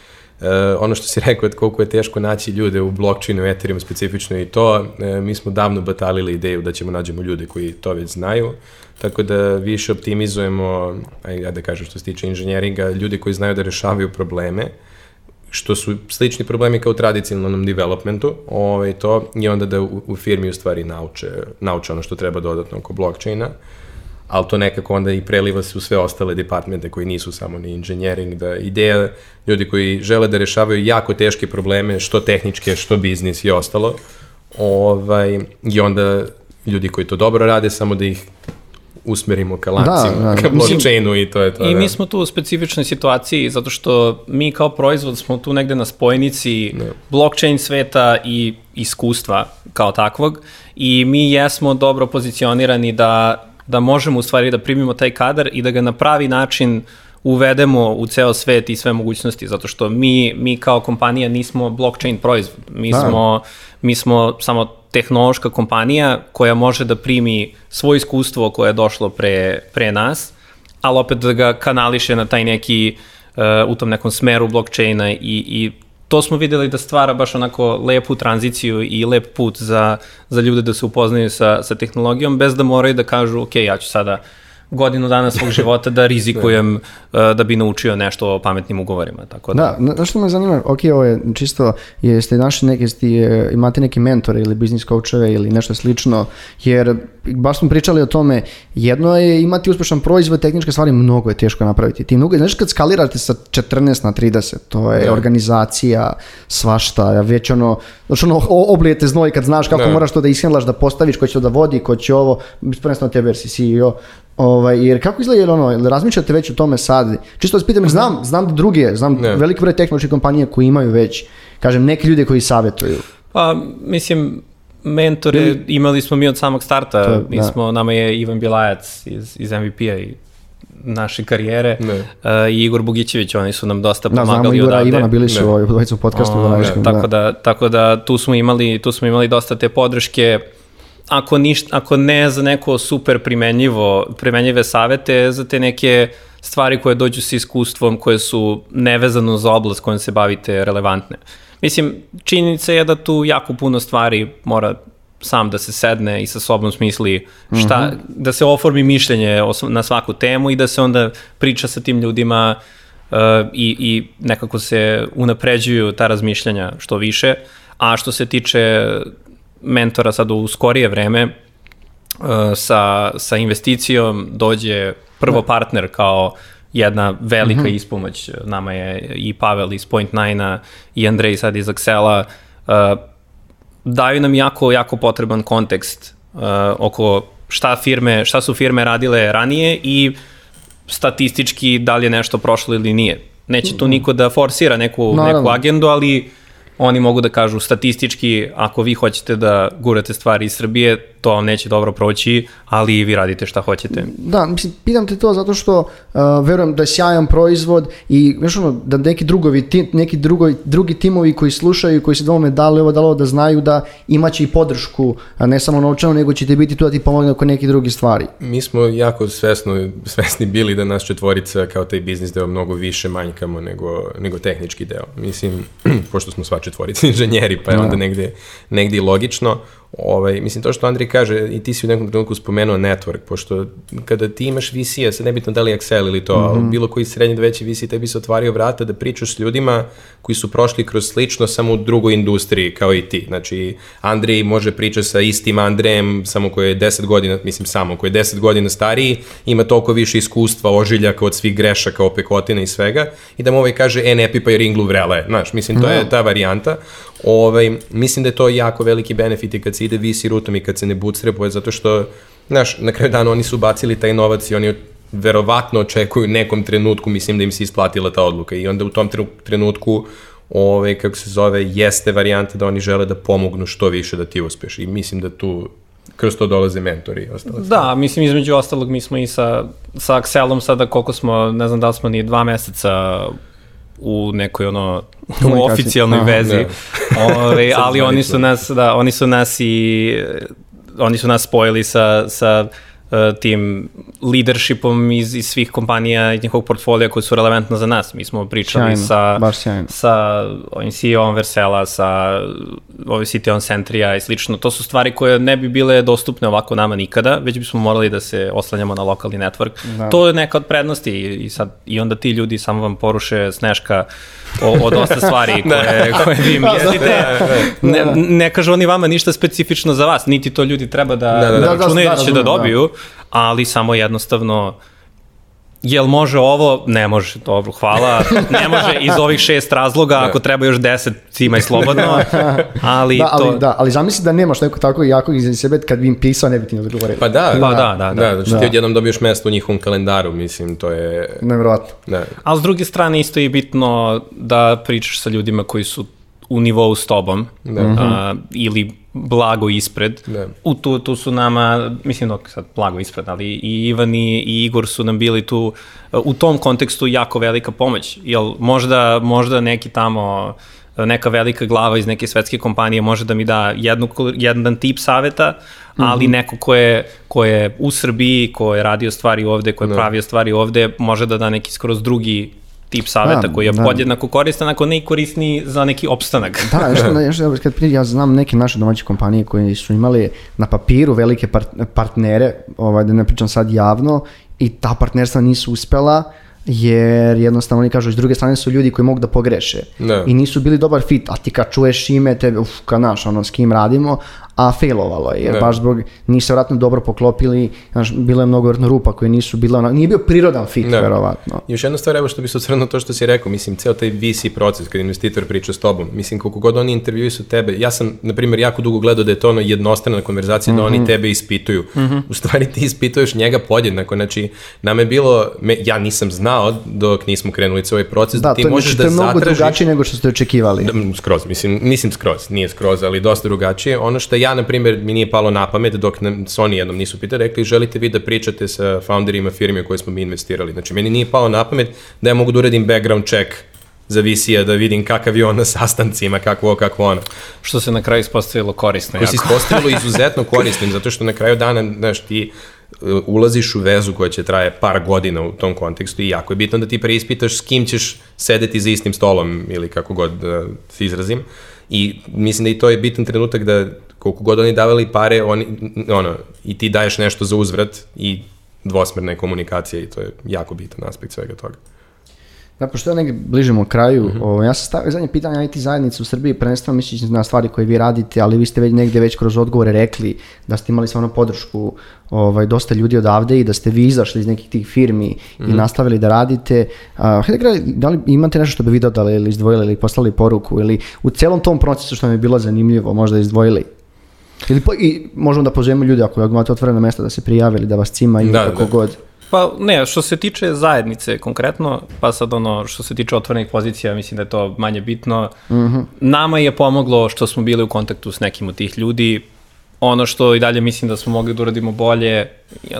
Speaker 1: ono što si rekao, koliko je teško naći ljude u blockchainu, Ethereum specifično i to, uh, mi smo davno batalili ideju da ćemo nađemo ljude koji to već znaju, tako da više optimizujemo, ajde da kažem što se tiče inženjeringa, ljudi koji znaju da rešavaju probleme, što su slični problemi kao u tradicionalnom developmentu, ovaj, to, i onda da u, u firmi u stvari nauče, nauče ono što treba dodatno oko blockchaina, ali to nekako onda i preliva se u sve ostale departmente koji nisu samo ni engineering, da ideja ljudi koji žele da rešavaju jako teške probleme, što tehničke, što biznis i ostalo, ovaj, i onda ljudi koji to dobro rade, samo da ih usmerimo ka lancima, da, da. ka blockchainu i to je to.
Speaker 3: I
Speaker 1: da.
Speaker 3: mi smo tu u specifičnoj situaciji zato što mi kao proizvod smo tu negde na spojnici da. blockchain sveta i iskustva kao takvog i mi jesmo dobro pozicionirani da, da možemo u stvari da primimo taj kadar i da ga na pravi način uvedemo u ceo svet i sve mogućnosti, zato što mi, mi kao kompanija nismo blockchain proizvod. Mi, da. smo, mi smo samo tehnološka kompanija koja može da primi svoje iskustvo koje je došlo pre, pre nas, ali opet da ga kanališe na taj neki, uh, u tom nekom smeru blockchaina i, i to smo videli da stvara baš onako lepu tranziciju i lep put za, za ljude da se upoznaju sa, sa tehnologijom bez da moraju da kažu ok, ja ću sada uh, godinu dana svog života da rizikujem da. da bi naučio nešto o pametnim ugovorima. Tako
Speaker 2: da, da znaš što me zanima, ok, ovo je čisto, jeste našli neke, jeste, imate neke mentore ili biznis coacheve ili nešto slično, jer baš smo pričali o tome, jedno je imati uspešan proizvod, tehničke stvari mnogo je teško napraviti. Ti mnogo, znaš kad skalirate sa 14 na 30, to je da. organizacija, svašta, već ono, znači ono oblijete znoj kad znaš kako da. moraš to da ishendlaš, da postaviš, ko će to da vodi, ko će ovo, prvenstveno tebe jer si CEO, Ovaj, jer kako izgleda, ono, razmišljate već o tome sad? Čisto vas pitam, znam, znam da druge, znam ne. veliki broj tehnoloških kompanija koji imaju već, kažem, neki ljude koji savjetuju.
Speaker 3: Pa, mislim, mentore Ili... imali smo mi od samog starta, to, mi da. smo, nama je Ivan Bilajac iz, iz MVP-a i naše karijere ne. uh, i Igor Bugićević, oni su nam dosta da, pomagali odavde. Da, znamo Igora
Speaker 2: Ivana, bili su ovaj, u podcastu. O,
Speaker 3: ne, tako, da. da. tako da tu smo imali, tu smo imali dosta te podrške, ako, ništa, ako ne za neko super primenjivo, primenjive savete, za te neke stvari koje dođu sa iskustvom, koje su nevezano za oblast kojom se bavite relevantne. Mislim, činjenica je da tu jako puno stvari mora sam da se sedne i sa sobom smisli šta, mm -hmm. da se oformi mišljenje na svaku temu i da se onda priča sa tim ljudima uh, i, i nekako se unapređuju ta razmišljanja što više. A što se tiče mentora sad u skorije vreme uh, sa, sa investicijom dođe prvo da. partner kao jedna velika mm -hmm. ispomoć. Nama je i Pavel iz Point Nine-a i Andrej sad iz Axela. Uh, daju nam jako, jako potreban kontekst uh, oko šta firme, šta su firme radile ranije i statistički da li je nešto prošlo ili nije. Neće tu mhm. niko da forsira neku, Naravno. neku agendu, ali oni mogu da kažu statistički, ako vi hoćete da gurate stvari iz Srbije, to vam neće dobro proći, ali vi radite šta hoćete.
Speaker 2: Da, mislim, pitam te to zato što uh, verujem da je sjajan proizvod i znaš ono, da neki drugovi, ti, neki drugo, drugi timovi koji slušaju, koji se dvome dali ovo, dalo da znaju da imaće i podršku, a ne samo novčano, nego ćete biti tu da ti pomogne oko neke drugi stvari.
Speaker 1: Mi smo jako svesno, svesni bili da nas četvorica kao taj biznis deo mnogo više manjkamo nego, nego tehnički deo. Mislim, pošto smo sva četvorica inženjeri, pa je da. onda negde, negde i logično. Ovaj, mislim, to što Andri kaže, i ti si u nekom trenutku spomenuo network, pošto kada ti imaš VC-a, sad nebitno da li je Excel ili to, mm -hmm. ali mhm. bilo koji srednji da veći VC, tebi se otvario vrata da pričaš s ljudima koji su prošli kroz slično samo u drugoj industriji kao i ti. Znači, Andrej može pričati sa istim Andrejem, samo koji je 10 godina, mislim samo, koji je 10 godina stariji, ima toliko više iskustva, ožiljaka od svih grešaka, opekotina i svega, i da mu ovaj kaže, e, ne pipaj ringlu vrele. Znaš, mislim, to no. je da. ta varijanta. Ovaj, mislim da je to jako veliki benefit i kad se ide VC rutom i kad se ne bootstrapuje, zato što, znaš, na kraju dana oni su bacili taj novac i oni verovatno očekuju nekom trenutku, mislim da im se isplatila ta odluka i onda u tom trenutku ovaj, kako se zove, jeste varijanta da oni žele da pomognu što više da ti uspeš i mislim da tu kroz to dolaze mentori i ostalo.
Speaker 3: Da, mislim između ostalog mi smo i sa, sa Axelom sada koliko smo, ne znam da li smo ni dva meseca u nekoj ono u oficijalnoj Aha, vezi. Da. Ove, ali oni su nas da oni su nas i oni su nas spojili sa sa tim leadershipom iz, iz svih kompanija iz njihovog portfolija koji su relevantna za nas. Mi smo pričali
Speaker 2: Sjajno,
Speaker 3: sa, sa ovim CEO-om Versela, sa ovim CTO-om Centrija i slično. To su stvari koje ne bi bile dostupne ovako nama nikada, već bismo morali da se oslanjamo na lokalni network.
Speaker 2: Da.
Speaker 3: To je neka od prednosti i, i, sad, i onda ti ljudi samo vam poruše sneška o, o dosta stvari koje, koje vi mislite. Ne, ne kažu oni vama ništa specifično za vas, niti to ljudi treba da,
Speaker 1: Da, da,
Speaker 3: da,
Speaker 1: da.
Speaker 3: računaju
Speaker 2: Da,
Speaker 3: da,
Speaker 2: da,
Speaker 3: će da
Speaker 2: razumem, da.
Speaker 3: dobiju, ali samo jednostavno Jel može ovo? Ne može, dobro, hvala. Ne može iz ovih šest razloga, ako treba još deset, cimaj slobodno, ali,
Speaker 2: Da, ali,
Speaker 3: to...
Speaker 2: da, ali zamisli da nemaš neko tako jako iza sebe, kad bi im pisao, ne bi ti ni odgovorio.
Speaker 1: Pa da,
Speaker 3: Pa da, da, da.
Speaker 1: da, znači
Speaker 2: Da.
Speaker 1: ti odjednom dobiješ mesto u njihovom kalendaru, mislim, to je...
Speaker 2: Nevjerojatno.
Speaker 1: Da.
Speaker 3: Ali s druge strane isto je bitno da pričaš sa ljudima koji su u nivou s tobom
Speaker 1: Da.
Speaker 3: a, ili blago ispred.
Speaker 1: Da.
Speaker 3: U tu, tu su nama, mislim dok sad blago ispred, ali i Ivan i, i Igor su nam bili tu u tom kontekstu jako velika pomoć. Jel možda, možda neki tamo neka velika glava iz neke svetske kompanije može da mi da jednu, jedan tip saveta, ali neko ko je, ko je u Srbiji, ko je radio stvari ovde, ko je pravio stvari ovde, može da da neki skroz drugi tip saveta
Speaker 2: Da,
Speaker 3: koji je
Speaker 2: da.
Speaker 3: podjednako koristan, ako ne i korisniji za neki opstanak.
Speaker 2: Da, još, još, još kad prije, ja znam neke naše domaće kompanije koje su imali na papiru velike part- partnere, ovaj, da ne pričam sad javno, i ta partnerstva nisu uspela, jer jednostavno oni kažu, s druge strane su ljudi koji mogu da pogreše
Speaker 1: Da.
Speaker 2: i nisu bili dobar fit, a ti kad čuješ ime, tebe, uf, kad naš, ono, s kim radimo, a failovalo je, jer
Speaker 1: Da.
Speaker 2: baš zbog, nisu vratno dobro poklopili, znaš, bilo je mnogo vjerojatno rupa koje nisu bile, ono, nije bio prirodan fit,
Speaker 1: Da.
Speaker 2: verovatno.
Speaker 1: Još jedna stvar, evo što bi se osvrnuo to što si rekao, mislim, ceo taj VC proces kad investitor priča s tobom, mislim, koliko god oni intervjuju su tebe, ja sam, na primjer, jako dugo gledao da je to ono jednostrana konverzacija, da
Speaker 2: Mhm.
Speaker 1: oni tebe ispituju. U stvari ti ispituješ njega podjednako, znači, nama je bilo, me, ja nisam znao dok nismo krenuli ceo ovaj proces, da,
Speaker 2: Da,
Speaker 1: ti
Speaker 2: to,
Speaker 1: možeš
Speaker 2: znači, to
Speaker 1: da
Speaker 2: je mnogo
Speaker 1: zatražiš...
Speaker 2: drugačije nego što ste očekivali.
Speaker 1: Da, skroz, mislim, nisam skroz, nije skroz, ali dosta drugačije. Ono što ja, na primjer, mi nije palo na pamet dok nam Sony jednom nisu pitali, rekli, želite vi da pričate sa founderima firme u koje smo mi investirali. Znači, meni nije palo na pamet da ja mogu da uradim background check za VC-a, da vidim kakav je on na sastancima, kakvo kakvo ono.
Speaker 3: Što se na kraju ispostavilo korisno.
Speaker 1: Koji se ispostavilo izuzetno korisnim, zato što na kraju dana, znaš, ti uh, ulaziš u vezu koja će traje par godina u tom kontekstu i jako je bitno da ti preispitaš s kim ćeš sedeti za istim stolom ili kako god da se izrazim. I mislim da i to je bitan trenutak da koliko god oni davali pare, oni, ono, i ti daješ nešto za uzvrat i dvosmerna je komunikacija i to je jako bitan aspekt svega toga.
Speaker 2: Da, pošto ja negdje bližimo kraju, o, ja sam stavio zadnje pitanje IT zajednice u Srbiji, prvenstveno mislići na stvari koje vi radite, ali vi ste već negdje već kroz odgovore rekli da ste imali stvarno podršku ovaj, dosta ljudi odavde i da ste vi izašli iz nekih tih firmi i nastavili da radite. A, hajde da li imate nešto što bi vi dodali ili izdvojili ili poslali poruku ili u celom tom procesu što mi je bilo zanimljivo možda izdvojili? Ili po, i možemo da pozovemo ljude ako imate otvorena mesta da se prijave ili da vas cima i
Speaker 1: Da,
Speaker 2: kako
Speaker 1: da.
Speaker 2: god.
Speaker 3: Pa ne, što se tiče zajednice konkretno, pa sad ono što se tiče otvorenih pozicija, mislim da je to manje bitno. Nama je pomoglo što smo bili u kontaktu s nekim od tih ljudi. Ono što i dalje mislim da smo mogli da uradimo bolje, je,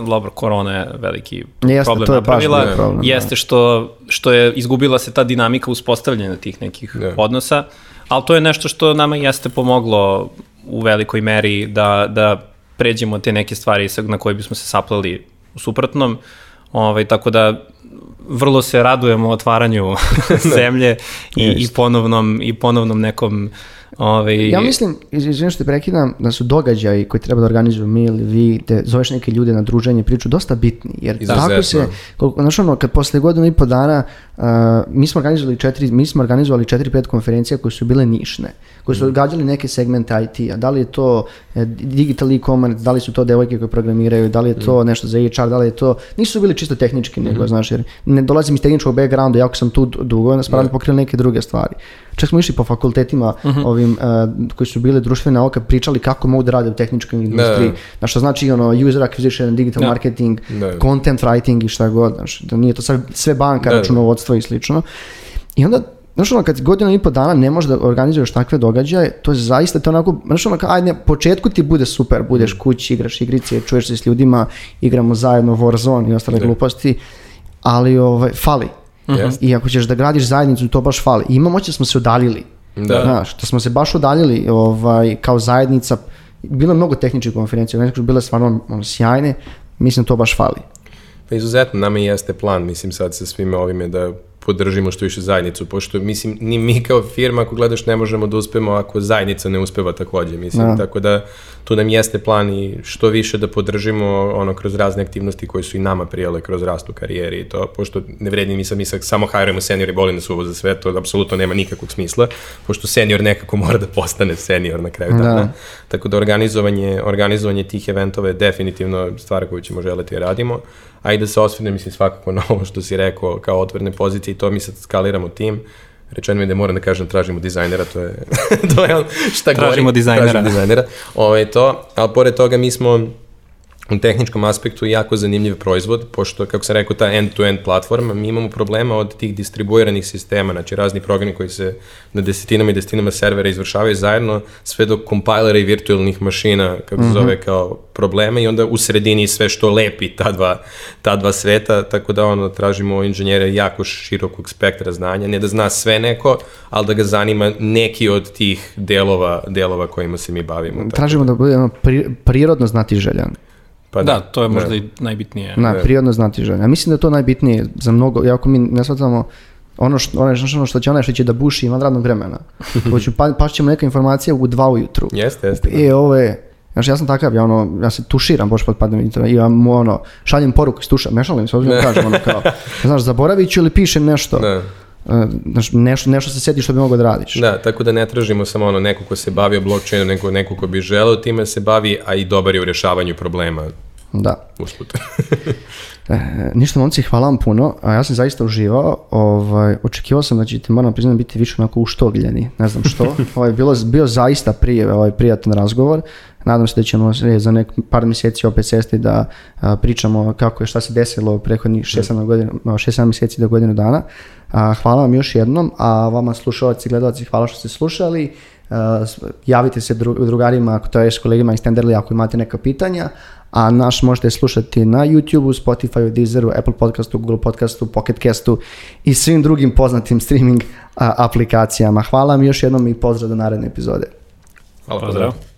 Speaker 3: dobro, korona je veliki
Speaker 2: Jeste,
Speaker 3: problem
Speaker 2: to je baš
Speaker 3: napravila,
Speaker 2: bio problem, da.
Speaker 3: jeste što, što je izgubila se ta dinamika uspostavljanja tih nekih
Speaker 1: Da.
Speaker 3: odnosa, ali to je nešto što nama jeste pomoglo u velikoj meri da, da pređemo te neke stvari na koje bismo se sapleli u suprotnom. Ovaj, tako da vrlo se radujemo otvaranju zemlje i, i, ponovnom, i ponovnom nekom ovaj,
Speaker 2: Ja mislim, iz- izvinim što te prekidam, da su događaji koji treba da organizuju mi ili vi, te zoveš neke ljude na druženje, priču, dosta bitni, jer
Speaker 1: Izuzetno.
Speaker 2: tako se, koliko, znaš ono, kad posle godinu i po dana, uh, mi smo organizovali četiri, mi smo organizovali četiri, pet konferencija koje su bile nišne, koje su odgađali neke segmente IT-a, da li je to e, digital e-commerce, da li su to devojke koje programiraju, da li je to nešto za HR, da li je to, nisu bili čisto tehnički, nego, znaš, jer ne dolazim iz tehničkog backgrounda, jako sam tu dugo, onda smo radili pokrili neke druge stvari. Čak smo išli po fakultetima ovim uh, koji su bile društvene nauke, pričali kako mogu da rade u tehničkoj industriji. Znaš, što znači ono user acquisition, digital
Speaker 3: Da.
Speaker 2: marketing,
Speaker 1: Da.
Speaker 2: content writing i šta god. Znaš, da nije to sve, sve banka,
Speaker 1: Da, da.
Speaker 2: Računovodstvo i slično. I onda Znaš ono, kad godinu i po dana ne možeš da organizuješ takve događaje, to je zaista, to onako, znaš ono, kao, ajde, na početku ti bude super, budeš kući, igraš igrice, čuješ se s ljudima, igramo zajedno Warzone i ostale gluposti, ali ovaj, fali.
Speaker 1: Jeste.
Speaker 2: I ako ćeš da gradiš zajednicu, to baš fali. I imamo će da smo se udaljili.
Speaker 1: Da.
Speaker 2: Znaš, da smo se baš udaljili ovaj, kao zajednica. Bilo je mnogo tehničkih konferencija, neke su bile stvarno ono, sjajne, mislim da to baš fali.
Speaker 1: Pa izuzetno, nama i jeste plan, mislim sad sa svime ovime da podržimo što više zajednicu, pošto mislim ni mi kao firma ako gledaš ne možemo da uspemo ako zajednica ne uspeva takođe, mislim,
Speaker 2: Da.
Speaker 1: tako da tu nam jeste plan i što više da podržimo ono kroz razne aktivnosti koje su i nama prijele kroz rast u karijeri i to, pošto ne vredi mi sad mi sad samo hajrujemo senior i boli nas uvo za sve, to apsolutno nema nikakvog smisla, pošto senior nekako mora da postane senior na kraju
Speaker 2: Da.
Speaker 1: dana. Tako da organizovanje, organizovanje tih eventova je definitivno stvar koju ćemo želeti da radimo. A i da se osvrne, mislim, svakako na ovo što si rekao kao otvorene pozicije i to mi sad skaliramo tim. Rečeno mi je da moram da kažem tražimo dizajnera, to je, to je on šta
Speaker 3: Tražimo
Speaker 1: gori.
Speaker 3: dizajnera.
Speaker 1: Tražimo dizajnera. Ove, to, ali pored toga mi smo u tehničkom aspektu jako zanimljiv proizvod, pošto, kako sam rekao, ta end-to-end platforma, mi imamo problema od tih distribuiranih sistema, znači razni programi koji se na desetinama i desetinama servera izvršavaju zajedno, sve do kompajlera i virtualnih mašina, kako se zove, kao probleme i onda u sredini sve što lepi ta dva, ta dva sveta, tako da ono, tražimo inženjere jako širokog spektra znanja, ne da zna sve neko, ali da ga zanima neki od tih delova, delova kojima se mi bavimo. Tako
Speaker 2: Tražimo da bude ono, pri, prirodno znati željan.
Speaker 1: Pa
Speaker 3: Da, to je možda i najbitnije.
Speaker 2: Na,
Speaker 1: Da.
Speaker 2: prirodno znati željan. Ja mislim da je to najbitnije za mnogo, iako mi ne shvatamo ono što, ono, što- ono što će onaj što će da buši van radnog vremena. Hoću, pa, pašće mu neka informacija u dva ujutru.
Speaker 1: Jeste, jeste.
Speaker 2: E, ovo je, Znaš, ja sam takav, ja, ono, ja se tuširam, baš pod padem i ja mu ono, šaljem poruku iz tuša, ne šalim se, ozbiljno kažem, ono kao, znaš, zaboravit ću ili pišem nešto,
Speaker 1: Da.
Speaker 2: Znaš, nešto, nešto se seti što bi mogao da radiš.
Speaker 1: Da, tako da ne tražimo samo ono neko ko se bavi blockchainom, neko, neko ko bi želeo time da se bavi, a i dobar je u rješavanju problema
Speaker 2: Da.
Speaker 1: usput.
Speaker 2: E, ništa momci, hvala vam puno, a ja sam zaista uživao, ovaj, očekivao sam da ćete, moram priznati, biti više onako uštogljeni, ne znam što, ovaj, bilo, bio zaista prije, ovaj, prijatan razgovor, nadam se da ćemo za nek par mjeseci opet sesti da a, pričamo kako je, šta se desilo prethodnih 6-7 godina, 6-7 mjeseci do godinu dana. Hvala vam još jednom, a vama slušalci i gledalci hvala što ste slušali. Javite se dru- drugarima, ako to je s kolegima iz Tenderly ako imate neka pitanja, a naš možete slušati na YouTubeu, Spotify, Deezeru, Apple podcastu, Google podcastu, Pocket castu i svim drugim poznatim streaming aplikacijama. Hvala vam još jednom i pozdrav do naredne epizode.
Speaker 1: Hvala,
Speaker 3: Pozdrav.